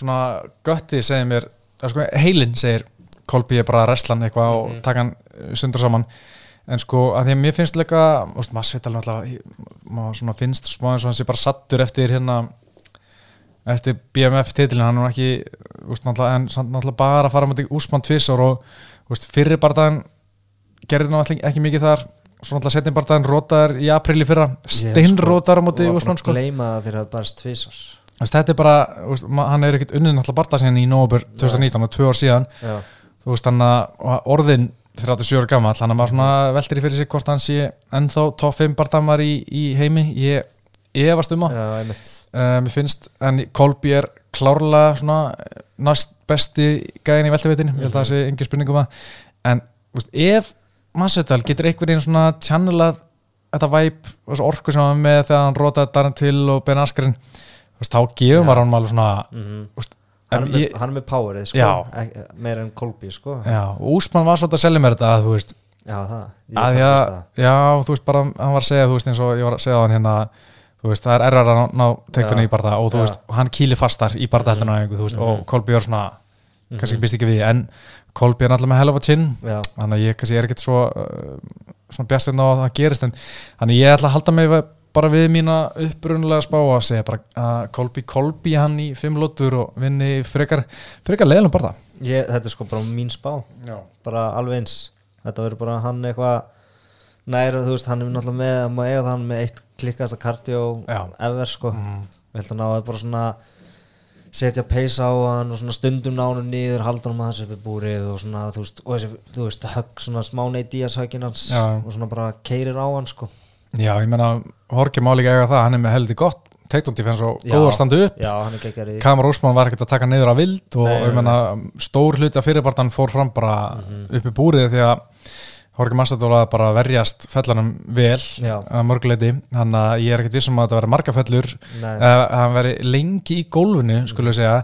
svona göttið segir mér, að sko heilin segir, Kolby er bara að reslan eitthvað og Mhm. taka hann uh, sundur saman. En sko, að því að mér finnst líka þú veist, maður sveit alveg alltaf maður svona finnst smá eins og hann sé bara sattur eftir hérna eftir BMF titilin, hann er ekki veist, náttúrulega, en samt náttúrulega bara að fara mútið úsmann tvissar og þú veist, fyrir barðan gerði náttúrulega ekki mikið þar. Svo náttúrulega setjum barðan rótaðar í apríli fyrra. Steinrótaðar á mútið úsmann sko. Gleima að þeir hafa bara tvisars Þú veist, þetta er bara, veist, hann er ekkert unnið náttúrulega barðan sinni í nóvabur 2019 og tvö ár síðan. Veist, hann að orðin 37 ára gammal, hann að maður svona veltir í fyrir sig hvort hann sé ennþá top 5 barðamar í, í heimi, ég efast um það. Já, einmitt uh, mér finnst, en Kolby er klárlega svona eh, næst besti gæðin í veltaveitin, ég held að það sé engin spurning um það, en veist, ef Masvidal getur einhvern veginn svona channelað þetta væp orku sem hann var með þegar hann rótaði Darren Till og Ben Askren þá gefur maður hann alveg svona mm þú veist, hann, er með, ég- hann er með powerið sko Já. Ek, meira en Colby sko. Úsmann var svolítið að selja mér þetta að þú veist, Já, það. Ég að já, það. já, þú veist bara hann var að segja, þú veist, eins og ég var að segja hann hérna veist, það er errar að ná, teiktunni Já. í barða og þú Já. veist, og hann kýli fastar í barða heldur mm þú veist, Mhm. og Kolby er svona kannski Mhm. býst ekki við, en er náttúrulega með hell of a chin, Já, þannig að ég kannski er ekkert svo uh, svona bjastinn á að það gerist en þannig ég ætla að halda mig bara við mína upprunulega spá að segja bara að Kolby Kolby hann í fimm lótur og vinni frekar frekar leiðlum bara ég, þetta er sko bara mín spá það bara alveg eins þetta verður bara hann eitthvað nær, þú veist, hann er náttúrulega með hann má eiga það hann með eitt klikkast að kardió Já. ever sko mm. við ætlum að ná að bara svona setja peisa á hann og svona stundum ná hann niður halda hann að þessu upp í búrið og svona þú veist, og þessi, þú veist, högg svona smá neitt í að höggin hans Já. og svona bara keirir á hann sko Já, ég meina, Horki má líka eiga það, hann er með heldur gott takedown defense og Já. góður standu upp er Kamar Úsmann var ekkert að taka niður að vild og Nei, ég nei, meina, stór hluti af fyrirbartan fór fram bara Mhm. upp í búrið því að Horki Mastadóla bara verjast fellanum vel Já. að mörguleiti, þannig að ég er ekkert vissum að þetta verði marga fellur að hann veri lengi í gólfinu, skulle við segja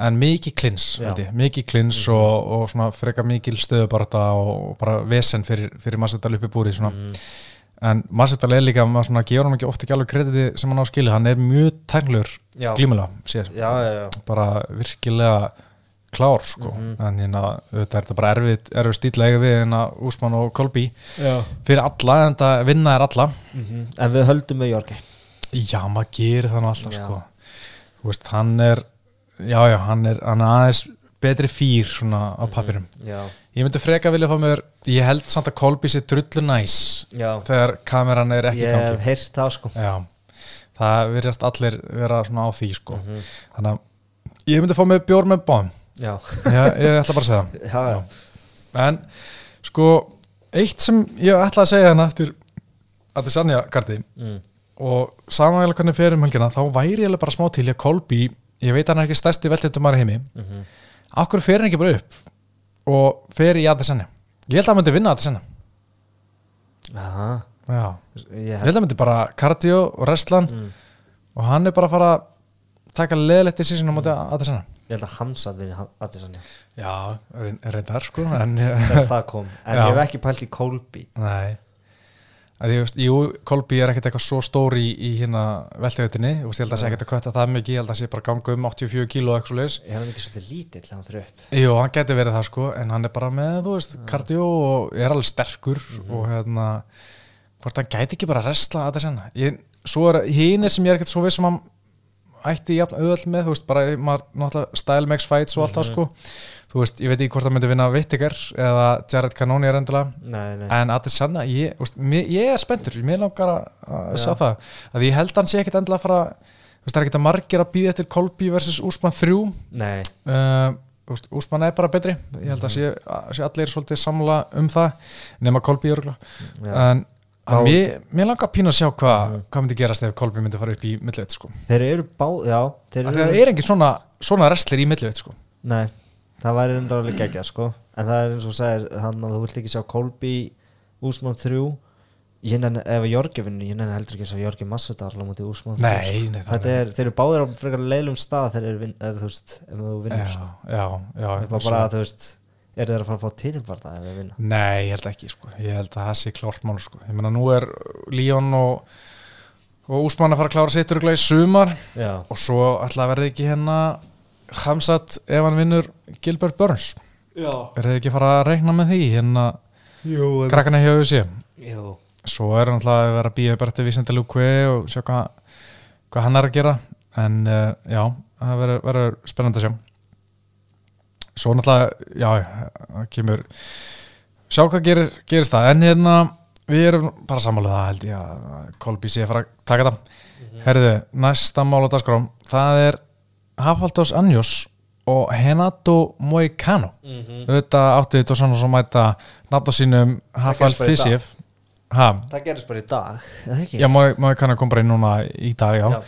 en mikið klins, ég, mikið klins og, og svona frekar mikil stöðubarata og bara vesen fyrir, fyrir Massadal uppi búri. Mhm. en Massadal er líka, maður svona gefur hann ekki ofta ekki alveg krediti sem hann á skili, hann er mjög já, já. Bara virkilega klár sko, Mhm. en hérna auðvitað er þetta bara erfið, erfið stíla eiga við hérna Úsmann og Kolby já. fyrir alla, en það vinna er alla. En við höldum með Jorgi Já, maður gerir það nú alltaf Já. sko. Þú veist, hann er já, já, hann er, hann er aðeins betri fýr svona á papirum já, Ég myndi freka vilja fá mér ég held samt að Kolby sé drullu næs já. þegar kameran er ekki í ég gangi. hef heyrt það sko. Já, það virðast allir vera svona á því sko. Mhm. Þannig að ég myndi fá mér bjór með bón já, ég, ég ætla bara að segja það já, já. En sko, eitt sem ég ætla að segja hann eftir að þið sannja karti Mm. og samanlega hvernig fyrir um helgina þá væri ég bara smá til í að Kolby ég veit að hann er ekki stærsti veltindumar í heimi Mhm. Akkur fer hann ekki bara upp og fer í Adesenni Ég held að hann myndi vinna Adesenni Aha, Já, ég ég held að hann myndi bara kardio og wrestlan mm. og hann er bara að fara að taka leðlegt í sísinu á móti Adesenni ég held að Hamsat vinni Addison já. Já, reyn- reyndar sko en það kom. En Já. ég hef ekki pælt í Colby Nei. Að Kolby er ekkert eitthvað svo stóri í, í hérna veltegutinni ég held að það sé ekkert að kötta það mikið, ég held að það sé bara ganga um 84 kíló ég hef ekki svolítið lítill hann fyrir upp? Jú, hann geti verið það sko, en hann er bara með, þú veist, kardió og er alveg sterkur og hérna, hvort hann gæti ekki bara að restla að senna. Ég, er hínir sem ég er ekkert svo viss sem hann ætti jafn auðvöld með, þú veist, bara maður náttúrulega style makes fights og allt það sko. Þú veist, ég veit ekki hvort hann myndi vinna Vittiger eða Jared Cannoni er endilega, en að það senna, ég, veist, ég er spenntur, mér langar að, að Já. sjá það, að ég held að hann sé ekkert endilega að fara, þú veist, það er ekkert að margir að býða eftir Kolby versus Úsmann 3 nei. uh, Úsmann er bara betri. Ég held að sé, að sé allir svolítið samla um það nema Kolby örgulega Já. en Að mér, mér langar pínu að sjá hva, Mhm. hvað myndi gerast ef Kolby myndi fara upp í millivit sko. þeir eru bá, já þeir eru, það er engin svona, svona wrestler í millivit sko. nei, það væri endur alveg geggja sko en það er eins og segir hann að þú vilt ekki sjá Colby Úsmann 3 ég nenni, ef Jorgi vinnur, ég nenni heldur ekki að sjá Jorgi Masvidal á móti Úsmann 3 nei, sko. er, þeir eru báðir á frekar leilum stað þegar eða þú vinnur já, sko. já, já, bara að þú veist er þeir að fara að fá titilbarta ef þeir vinna nei, ég held ekki sko. ég held að það sé klárt mál sko. ég meina nú er Líón og, og Úsmann að fara að klára sitt örgulega í sumar já, og svo ætla að verði ekki hérna Hamzat ef hann vinnur Gilbert Burns já. er þið ekki fara að reikna með því hérna Jú, krakkana hjá þessi Jú. svo er hann alltaf að vera að býja bara til Vísenda Lúkve og sjá hvað, hvað hann er að gera en uh, já, það verður- spennandi að sjá svo náttúrulega já, kemur sjá hvað gerir, gerist það. En hérna, við erum bara sammáluð það held ég að Kolby sé að fara að taka það. Herðu, næsta mál á dagskrám það er Hafaldos Anjos og Henato Moicano. Mhm. auðvitað átti þetta svona að mæta nafna sínum Hafal gerist bara í dag. Fisif ha, það gerist bara í dag já, Moicano kom bara inn núna í dag, já, Já.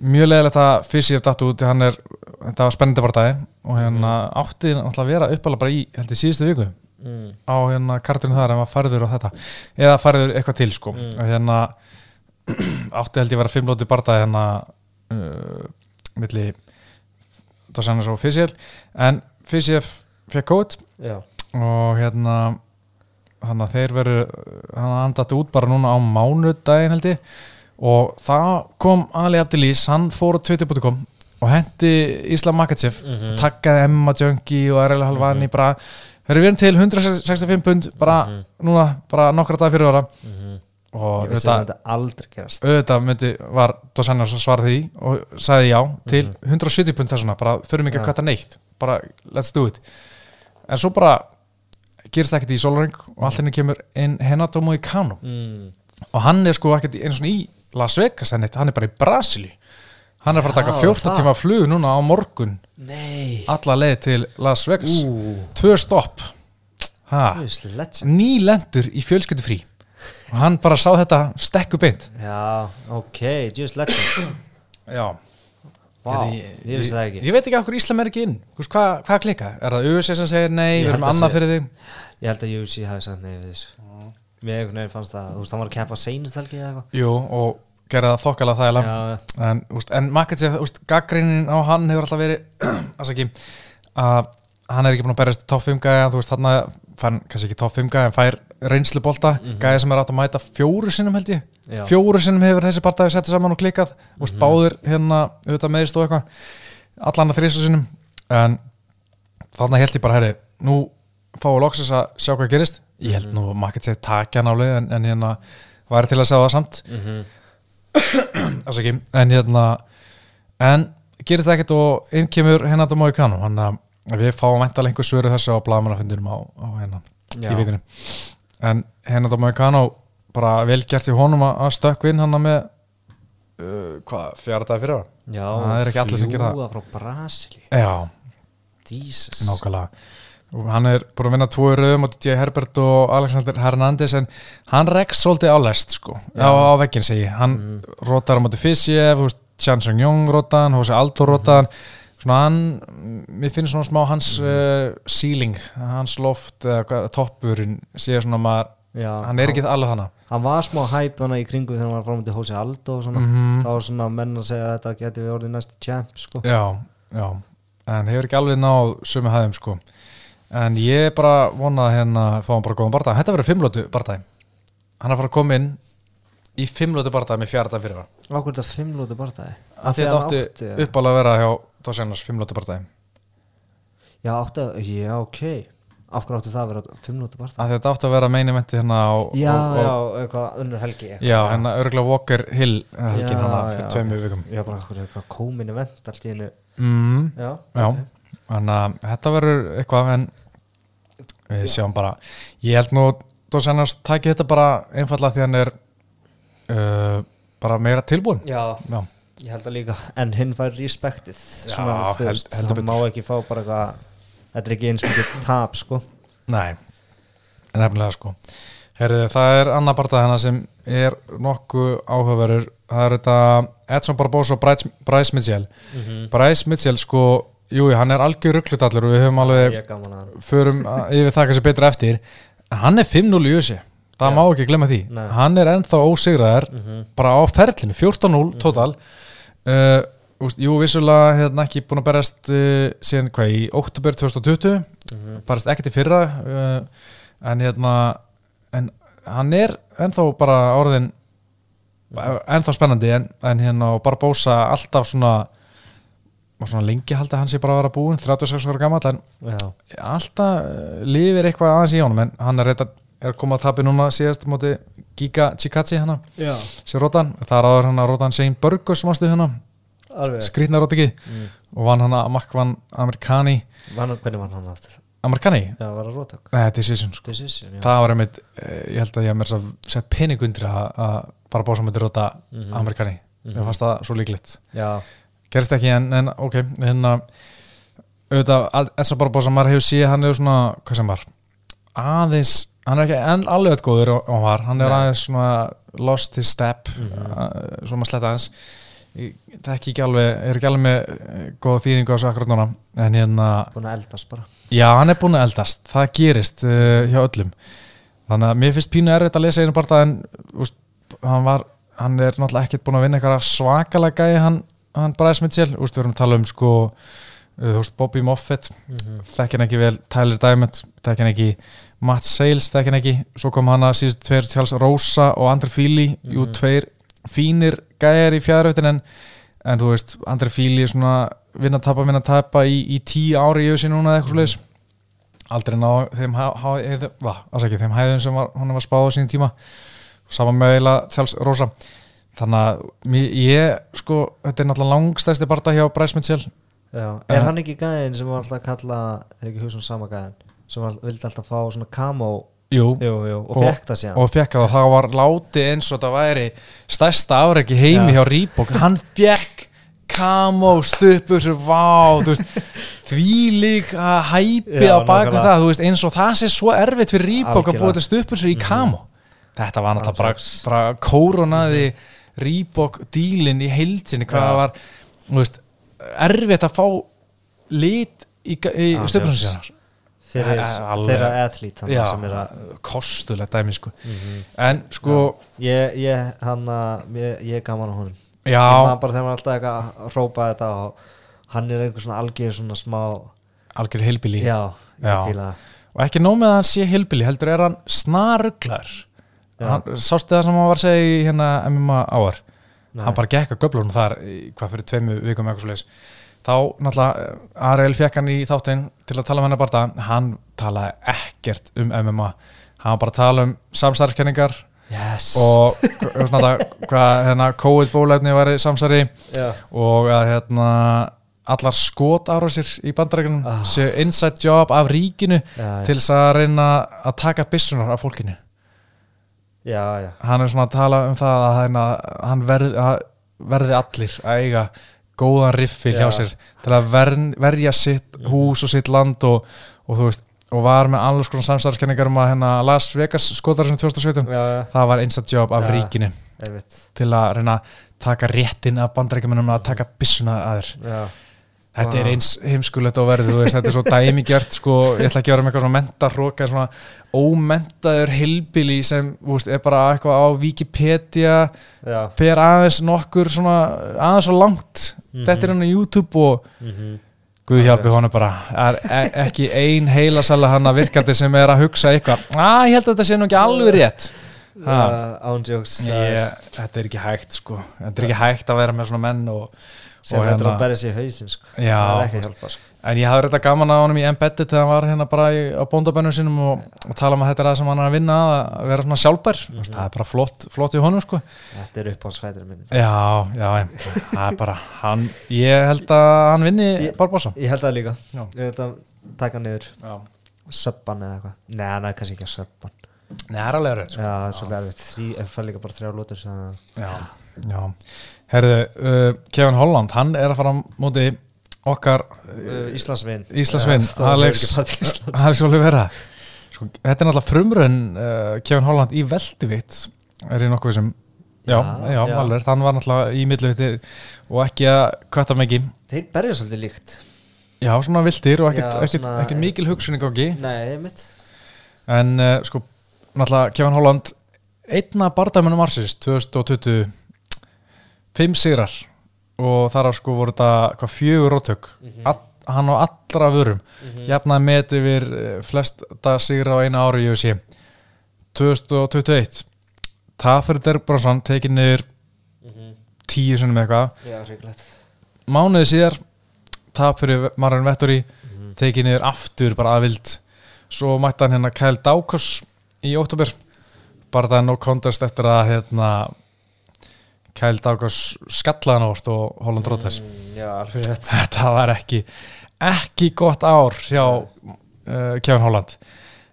Mjög leðilegt að Fisif datt út, hann er þetta var spennandi bara dagi og hérna átti náttúrulega að vera uppalega bara í, held ég, síðustu viku mm. á hérna kartinu þar en var færður á þetta. Eða færður eitthvað til sko. Mm. og hérna átti held ég að vera fimmlóti bardaði hérna uh, milli það sannar svo Fisif en Fisif fekk kót já, og hérna hann að þeir veru hann andati út bara núna á mánudaginn held ég og það kom Ali Abdelís, hann fór á twitter.com og hendi Islam Makachev Mhm. takkaði Emma Junkie og RL Halvani bara, þeir eru við erum til 165 pund bara Mhm. núna, bara nokkra dag fyrir ára Mhm. og ég vissi þetta, að þetta aldrei gerast auðvitað myndi var að svara því og sagði já til Mhm. 170 pund þessuna, bara þurfum ekki að Já. kvæta neitt bara let's do it en svo bara gerist ekkert í Solring og allt henni kemur inn Henato Moicano mm. og hann er sko ekkert í- einu svona í Las Vegas hann er bara í Brasili hann er að fara að taka Já, 14 það. tíma flug núna á morgun. Nei. Alla leið til Las Vegas. Ú, tvö stopp. Ha, nýlendur í fjölskyldu frí og hann bara sá þetta stekku beint. Já, ok, just legend. Já. Vá, En ég vissi það ekki. Ég veit ekki okkur Íslam er ekki inn. Veist, Hvað hva klika? Er það USA sem segir nei, Ég við held erum að annað sé- fyrir þig? Ég held að UFC hafi sagt nei við þessu Mér einhvern veginn fannst það, þú veist, hann var að keppa seinust helgi eða eitthvað. Jú, og gera það þokkala þægilega. En, úst, en Makachev, úst, gaggrínin á hann hefur alltaf verið að hann er ekki búin að berjast í topp 5 gæja, þú veist hann fann kannski ekki topp 5 gæja en fær reynslu bolta Mhm. gæja sem er átt að mæta fjóru sinnum held ég. Já. fjóru sinnum hefur þessi barndagi settið saman og klikkað. Mm Mhm. báðir hérna auðvitað meðist og eitthvað. Allan að þrísu sinnum. En þarna held ég bara herri nú fáum við loksins að sjá hvað gerist ég held nú maður geti takja náli en, en hérna væri til að segja það samt. Mhm. Afsaki, en hérna en gerist það ekkert og inn kemur hérna þetta mói kannu hann að við fáum væntalega einhver svöru þessu á blagamannafundinum á, á hérna Já. í vikunni. En hérna þetta mói kannu bara vel gert í honum að að stökkva inn hann með uh, hvað, fjara dag fyrir Já, Það er ekki allir sem gera það. frá Brasili. Já, Jesus. Nákvæmlega og hann er búin að vinna tvo í rauðum og DJ Herbert og Alexander Hernandez en hann rekst svolítið á lest sko. Já. á, á veggin segi, hann Mhm. rótar á móti Fisiev, Chan Sung Jong rótaðan, Hosea Aldo rótaðan svona hann, mér finnst svona smá hans uh, ceiling, hans loft hvað, toppurinn sé svona maður, Já, hann er ekki alveg þannig Hann var smá hæp í kringu þegar hann var framöndi Hósi Aldo og svona. Mhm. þá var svona menn að segja að þetta geti við orðið næsti champ sko. Já, já. En hefur ekki alveg náð sömu hæðum sko en ég bara vonað hérna fá hann bara góðan barndag, þetta verður fimmlótu barndag hann er að fara að koma inn í fimmlótu barndag með fjara dag fyrir var Ákveður þetta fimmlóti barndagi að þetta átti uppálega að vera hjá Dósjarnas fimmlótu barndag Já, átti að, já, ok. Af hverju átti það að vera fimmlóti barndagi? að þetta átti að vera meini menti hérna á, Já, á, á, já, eitthvað unnur helgi eitthvað. já, hérna örgulega Walker Hill eh, helgin Já, hana já, fyrir ok. Vikum Já, Já, já, en við sjáum bara ég held nú Dósjarnas tæki þetta bara einfallega því hann er uh, bara meira tilbúin Já, já, ég held að líka. En hinn fær respektið Já, Svona, þú held- veist, heldur hann má ekki fá bara eitthvað Þetta er ekki eins mikið tap, sko. Nei nefnilega sko. Herri, það er annar partað hennar sem er nokkuð áhugaverður. Það er þetta Edson Barbosa og Bryce, Bryce Mitchell. Mhm. Bryce Mitchell sko, jú, hann er algjör rugglutallur og við höfum alveg förum yfir það kannski betur eftir hann er 5-0 í ösi það Já. má ekki glemma því Nei. hann er ennþá ósigraðar Mhm. bara á ferlinu, 14-0 total uh, jú, vissulega hérna ekki búin að berast uh, síðan hvað í oktober 2020 Mhm. barast ekkert í fyrra uh, en hérna en hann er ennþá bara orðin ennþá spennandi en, en hérna og Barbosa alltaf svona var svona lengi haldið að hann sé bara að vera búinn 36 ára gammal en Já, alltaf uh, lifir eitthvað aðeins í honum en hann er, reyndar, er komað að tapi núna síðast á móti Giga Chikatsi hana já. sér Rótan, það er áður hann að Rótan Sein Burgos mástu alveg skrýtna Rót ekki mm. og vann hann að Makvan Amerikani Van, Hvernig var hann aftur? Amerikani? Já, var það rótök? Nei, Decision sko Decision, það var einmitt, eh, ég held að ég haf mér sett pening undir að, að bara bósa myndi Róta Mhm. Amerikani, Mhm. mér fannst það svo líklegt Já, gerist ekki en, en ok hérna auðvitað, bara bósa maður hefur séð hann er svona, hvað sem var aðeins, hann er ekki enn alveg eitthvað góður og hann var, hann er aðeins svona lost his step Mhm. uh, svona sletta aðeins. Það er ekki alveg, er ekki alveg með uh, góða þýðingu á þessu akkurat núna en hérna, búin að eldast bara. Já hann er búin að eldast það gerist uh, hjá öllum. Þannig að mér finnst pínu erfitt að lesa einu bara en úst, hann var hann er náttúrulega ekkert búin að vinna svakalega gæði hann, hann Bryce Mitchell úst, við erum að tala um sko uh, Bobby Moffett, Mhm. þekk hann ekki vel Tyler Diamond, þekk hann ekki Matt Sales, þekk hann ekki svo kom hann að síðust tveir Charles Rosa og Andri Fíli, jú, Mhm. tveir fínir gæjar í fjæðaröftin en, en þú veist, Andri Fíli er svona vinna að tapa, vinna að tapa í, í tíu ári í össi núna eða eitthvað svoleiðis aldrei ná þeim, va, ekki, þeim hæðum sem var, hún var spáð á sín tíma saman með eiginlega Charles Rosa þannig að ég sko, þetta er náttúrulega langstæsti barða hjá Bryce Mitchell Já, Eh. er hann ekki gæðin sem var alltaf að kalla er ekki hugsun sama gæðin sem var, vildi alltaf fá svona camo Jú, jú, jú, og, Og- fekk það síðan og fekk að það var látið eins og það væri stærsta áreiki heimi Já. hjá Reebok hann fekk camo stupur svo vá því lík að hæpi Já, á baka nákvæmlega. það þú veist, eins og það sé svo erfitt fyrir Reebok að. Mhm. búa þetta stupur svo í camo þetta var náttúrulega bara, bara kóronaði Reebok dílin í heildsinni hvað það var veist, erfitt að fá lit í, í Ja, alveg. þeirra já, sem er að kostulegt dæmi sko. Mhm. en sko, ég, ég, hann að ég, ég gaman á honum. Ég bara þegar maður alltaf eitthvað að rópa þetta og hann er einhver svona algjör svona smá algjör heilbili já, ég Já. og ekki nóg með að hann sé heilbili heldur er hann snaruglar. Hann, sástu það sem hann var að segja í hérna MMA áar Nei. hann bara gekk að göflunum þar hvað fyrir tveimu vikum eitthvað svo þá náttúrulega Ariel fekk hann í þáttinn til að tala um hennar barða hann talaði ekkert um MMA hann bara tala um samstarfskenningar yes. og hvað hérna COVID bólefni var samsari já, og að hérna allar skotárásir í bandarækjunum Ah. séu inside job af ríkinu já, til þess að reyna að taka byssunar af fólkinu já, já, hann er svona að tala um það að hérna, hann verð, að verði allir að eiga góðan riffil hjá Já. sér til að vern, verja sitt hús og sitt land og, og þú veist og var með alls konar samstarfskenningar um að hérna, Las Vegas skotar sem 2017 já, það var inside job af ríkinu. til að reyna að taka réttin af bandarækjumunum að taka byssuna að þér þetta er Vá. eins heimskulegt og verð veist, þetta er svo dæmigjört sko, ég ætla ekki að vera með eitthvað svona mentarhróka svona ómentaður heilbili sem veist, er bara eitthvað á Wikipedia já. fer aðeins nokkur svona aðeins svo langt. Mhm. þetta er á YouTube og mhm. Guð hjálpi honum bara. Er e ekki ein heilasala hann að virkandi sem er að hugsa eitthvað. Að ég held að þetta sé nú ekki alveg rétt. Ha. Án jokes. Það er- ég, þetta er ekki hægt sko. Þetta er ekki hægt að vera með svona menn og, sem og þetta hérna- að berja sér í hausinn sko. Já, það er ekki að hjálpa sko. En ég hafði þetta gaman að honum í Embedded þegar hann var hérna bara í, á bóndabennum sinum og, og tala um að þetta er það sem hann er að vinna að, að vera svona sjálfbær, mm Mhm. það er bara flott, flott í honum sko. þetta er upp á svætir minni Já, já, em, það er bara, hann, ég held að hann vinni Barbosa. ég held það líka Já. ég held að taka niður Já. söpban eða eitthvað nei, hann er kannski ekki að söpban Nei, það er alveg rauð, sko. já, það er erfitt líka bara þrjá lótur Já, já. Herðu, uh, Kevin Holland, hann er að fara á móti okkar uh, Íslandsvinn, Já, stóð Alex. Alex Olivera. Sko, þetta er náttúrulega frumrun uh, Kevin Holland í veldivitt, er ég nokkuð sem Já, já, Já, alveg, hann var náttúrulega í millivitti og ekki að kvötta mikið þeir berja svolítið líkt. Já, svona vildir og ekkert, mikil hugsun í gangi. Nei, mitt en uh, sko, náttúrulega Kevin Holland einna bardæmunum arsins 2020 fimm sigrar og þar á sko voru þetta hvað fjögur rótök Mhm. All, hann á allra vörum Mhm. jafnaði met yfir eh, flesta sigra á eina ári í UFC 2021 Tafur Derbronsson tekið niður Mhm. tíu sinnum eitthvað já, hryggilegt mánuði síðar tap fyrir Marvin Vettori Mhm. tekið niður aftur bara aðvild svo mætti hann hérna Kyle Dawkins í óttúber bara það er no contest eftir að hérna Kyle Dawkins skallaðan ávart og Holland Rótæs Mm, já, alveg rétt. Þetta var ekki ekki gott ár hjá uh, Kevin Holland.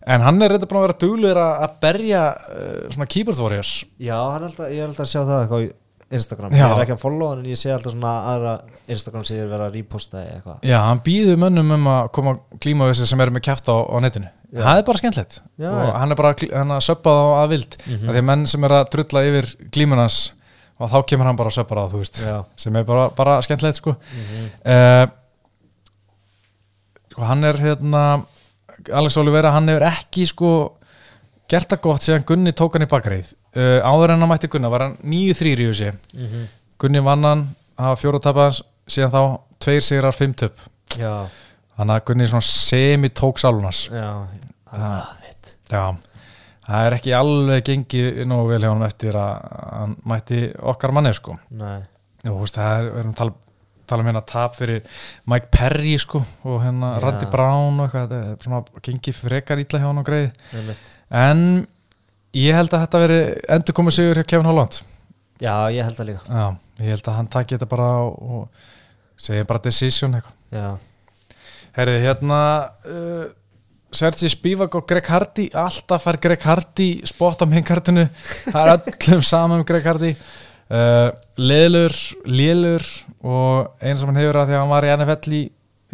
En hann er reynda búin að vera dugluður að berja uh, svona keyboard warriors. Já, alltaf, ég er alltaf að sjá það eitthvað á Instagram, Já. ég er ekki að followa hann en ég sé alltaf svona aðra Instagram síður vera að reposta eitthvað. Já, hann býður mönnum um að koma að glíma við þessi sem eru með kæft á, á netinu. Já. það er bara skemmtilegt. Og hann er bara hann að söppa á að vild. Mhm. af því menn sem er að drulla yfir glímunans og þá kemur hann bara að söppa á þú veist já, sem er bara, bara skemmtilegt sko. Mhm. uh, sko hann er hérna Alex Olivera hann hefur ekki sko gert það gott síðan Gunni tók hann í bakreið. Uh, áður en hann mætti Gunna var hann 9-3 í þessi Mhm. Gunni vann hann, hafa fjóra tapans síðan þá tveir sigrar, fimm töp. Já, þannig að Gunni svona semi tók sálunas já það veit. Já, það er ekki alveg gengið nógu vel hjá hann eftir að hann mætti okkar manni sko. Nei, þú veist, það er, við erum að tala, tala um hérna tap fyrir Mike Perry sko og hérna Já. Randy Brown og eitthvað, þetta er svona gengið frekar ítla hjá hann og greið. Einmitt. En ég held að þetta veri endur komið sigur hjá Kevin Holland. Já, ég held það líka. Já, ég held að hann taki þetta bara og, og segja bara decision eitthvað. Já, Herði, hérna uh, Sergi Spivak og Greg Hardy alltaf fær Greg Hardy spott á minnkartinu það er öllum saman um Greg Hardy. Uh, leðlur, lélur og eins sem hann hefur að því að hann var í NFL í,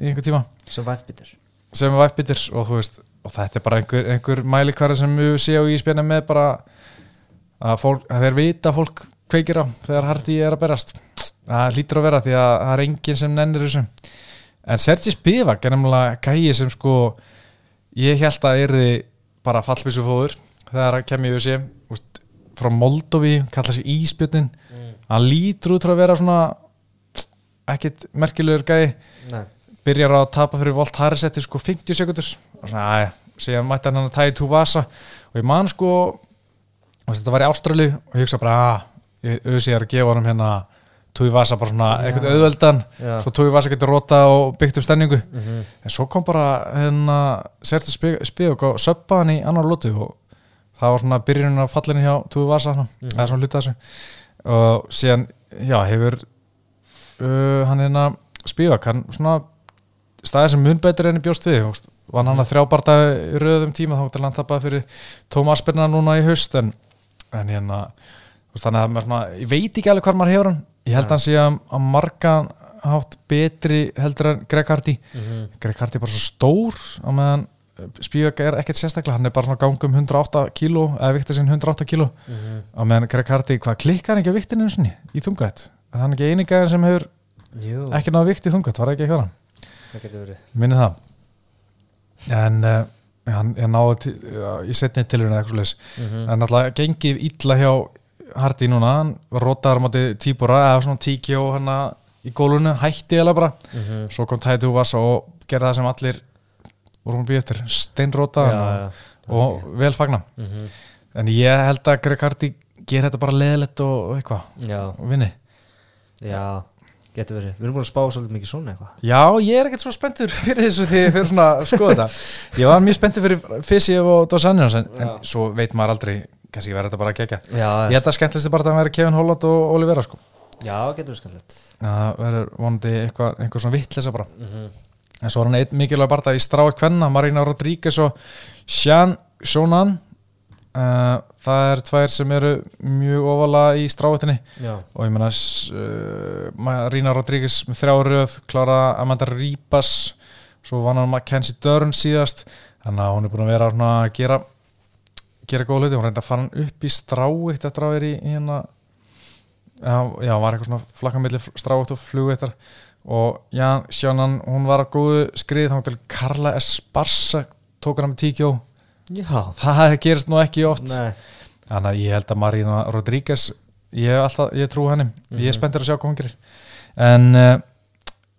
í einhver tíma. Sem væfbitur sem væpbitir og þú veist og þetta er bara einhver, einhver mælikværi sem við séu í spjörnum með bara að, fólk, að þeir vita að fólk kveikir á þegar Hardy er að berast. Það hlýtur að vera því að það er enginn sem nennir þessu. En Sergi Spivak er nefnilega gæi sem sko ég held að yrði bara fallbísu fóður þegar kem ég við sé úst, frá Moldovi, kalla sig Ísbjörnin hann lítur út frá að vera svona ekkit merkilegur gæði Nei. byrjar að tapa fyrir Volt Harris eftir sko 50 sekundur og svona aðja, síðan mætti hann að tæði Tuvasa og ég man sko þetta var í Ástrali og ég hugsa bara að ég auðvitað er að gefa honum hérna Tuvasa bara svona eitthvað auðveldan. Svo Tuvasa getur rota og byggt upp stemningu. Mhm. en svo kom bara hérna Sertur Spíok og söppa hann í annar lótu og það var svona byrjunin á fallinu hjá hann, Mhm. eða svona hluta þessu. Og síðan, já, hefur uh, hann hérna Spíok, hann svona staðið sem mun betur enn í bjóst við. Og vann hann að þrjábarta í röðum tíma þá hann tappaði fyrir Tómas Asperna núna í haust en, en hérna þannig að svona, ég veit ekki alveg hvað maður hefur hann ég held að hann sé að, marga hátt betri heldur en Greg Hardy. Mhm. Greg Hardy er bara svo stór á meðan Spíak er ekkert sérstaklega. Hann er bara svona gangum 108 kíló eða vikta sín 108 kíló. Mhm. á meðan Greg Hardy, hvað klikkar hann ekki á viktinu sinni í þungætt, er hann ekki eini gæðin sem hefur Jú, ekki náða vikt í þungætt, var ekki eitthvað verið. Minni það. En uh, hann, hann til, uh, í setni tilurinn eða eitthvað slags Mhm. en alltaf gengið illa hjá Hardy núna, hann rotaður á móti tíbúra eða svona tíki og hann í gólunu, hætti eða bara. Mhm. svo kom Tæti Húvas og gerði það sem allir voru hún býð eftir, steinróta Já, og, og vel fagna Mhm. en ég held að Greg Hardy ger þetta bara leðilegt og, og eitthvað og vinni. Já, getur verið. Við erum búin að spá svolítið mikið svona eitthvað. Já, ég er ekkert svo spenntur fyrir þessu því fyrir svona að skoða þetta. Ég var mjög spenntur fyrir Fissiev og Dos Anjons en, en svo veit maður aldrei kannski verður þetta bara að gegja. Já, Ég held að skemmtilegst bara að vera Kevin Holland og Olivera sko. já getur verið skallett Það verður vonandi eitthvað, eitthvað svona vittlesa bara. Mhm. En svo var hann einn mikilvæg barða í stráið kvenna Marina Rodríguez og Sean Shonan uh, Það er tvær sem eru mjög ofalega í stráitinni Já, og ég meina uh, Marina Rodríguez með þrjá röð klára Amanda Ribas svo vann hann Mackenzie Dern síðast. Þannig að hún er búin að vera að gera gera góð hluti, hún reyndi að fara hann upp í stráitt eftir að vera í, hérna já, já, var eitthvað svona flakkamilli stráitt og flugveitar og já, sjánan, hún var að góðu skrið þá til Karla Esparza tók hann með tíkjó já það gerist nú ekki oft. Nei, Þannig að ég held að Marina Rodríguez ég, alltaf, ég trú henni. Ég er Mhm. spenntur að sjá hvað hún gerir. En uh,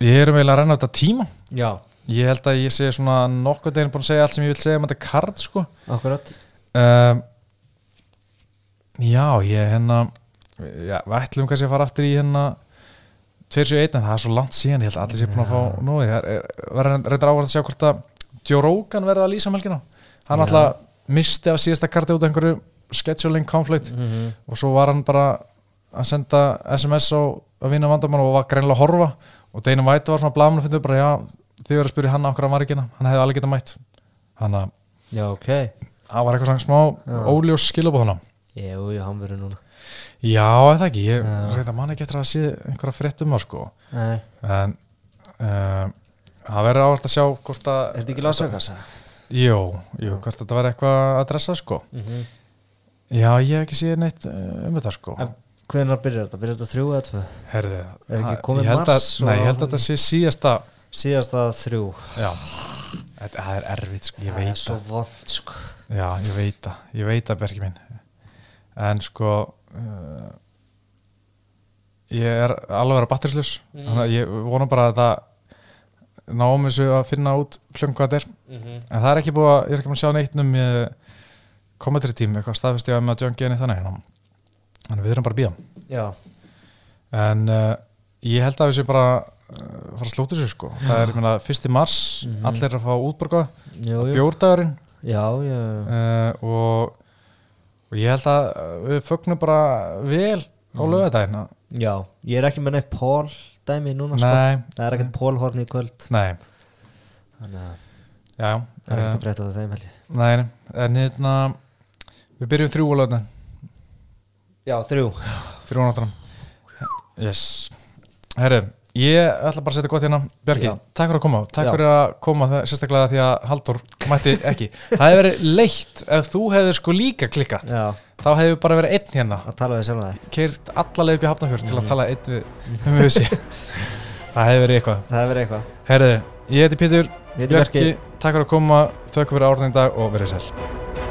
við erum eiginlega að renna á þetta tíma. Já, ég held að ég sé svona nokkuð deginn búin að segja allt sem ég vil segja um þetta kard sko. Akkurat. Uh, já, ég hérna já, við ætlum kannski að fara aftur í hérna 271 en það er svo langt síðan ég held að allir sé búin að fá nóði það er- reyndar áverð að sjá hvort að Joe Rogan verða að lýsa um helgina hann Já. alltaf misti af síðasta karti út af einhverju scheduling conflict Mhm. og svo var hann bara að senda SMS á að vinna vandamál og var greinilega að horfa. Og Dana White var svona blamun og finnur bara já, þið verður að spyrja hann okkur að margina. Hann hefði alveg getað mætt. Hann að Já, ok. það var eitthvað svona smá Já. óljós skilabóð hana Jú, jú, hann verður núna. Já, eða ekki, ég Já. reynda mann ekki eftir að sé einhverja fréttum á sko. Nei, en uh, það verður áhvert að sjá hvort að er þetta ekki Las Eða? jú, hvort þetta verður eitthvað að dressa sko Mhm. já, ég hef ekki séð neitt uh, um þetta sko En Hvenær byrjar þetta? Byrjar þetta þrjú eða tvö? Herði, Er ekki komið mars að, nei, ég held að þetta sé síðasta Síðasta þrjú Já, þetta það er erfitt sko, ég Það er veit svo það vond sko Já, ég veit það, ég veit það Bergi minn En sko uh, Ég er alveg að vera batterislaus Mm. Þannig að ég vona bara að það náum þessu að finna út klung hvað þetta er. Mhm. En það er ekki búið að, ég er ekki búin að sjá neitt um kommentri tím, eitthvað staðfest ég að með að John Geni þannig hérna. Þannig við erum bara að býja Já, En uh, ég held að séum bara uh, fara að slóta þessu sko. Það er, ég meina, fyrsti mars, Mhm. allir er að fá jú bjórdagurinn. Já, já. Uh, og, og ég held að við fögnum bara vel á Mhm. lögadaginn Já, ég er ekki með neitt pól dæmi núna sko. Það er ekkert pólhorn í kvöld. Nei, Þannig að já, það er ekkert að breyta á þeim held ég. Nei, en hérna við byrjum þrjú á lögadaginn Já, þrjú. Þrjú á náttúrulega Yes. Herru, ég ætla bara að setja gott hérna. Bjarki, Já. takk fyrir að koma. Takk Já. fyrir að koma það, sérstaklega því að Haldur mætti ekki. Það hefði verið leitt ef þú hefði sko líka klikkað. Já, þá hefði bara verið einn hérna. Að tala við sjálf það keirt alla leið upp í Hafnarfjörð til að Mhm. tala einn við um sé það hefði verið eitthvað. Það hefur verið eitthvað. Herðu, ég heiti Pétur. Ég heiti Bjarki, Bjarki takk fyrir að koma. Þökk fyrir árðin dag og verið sæl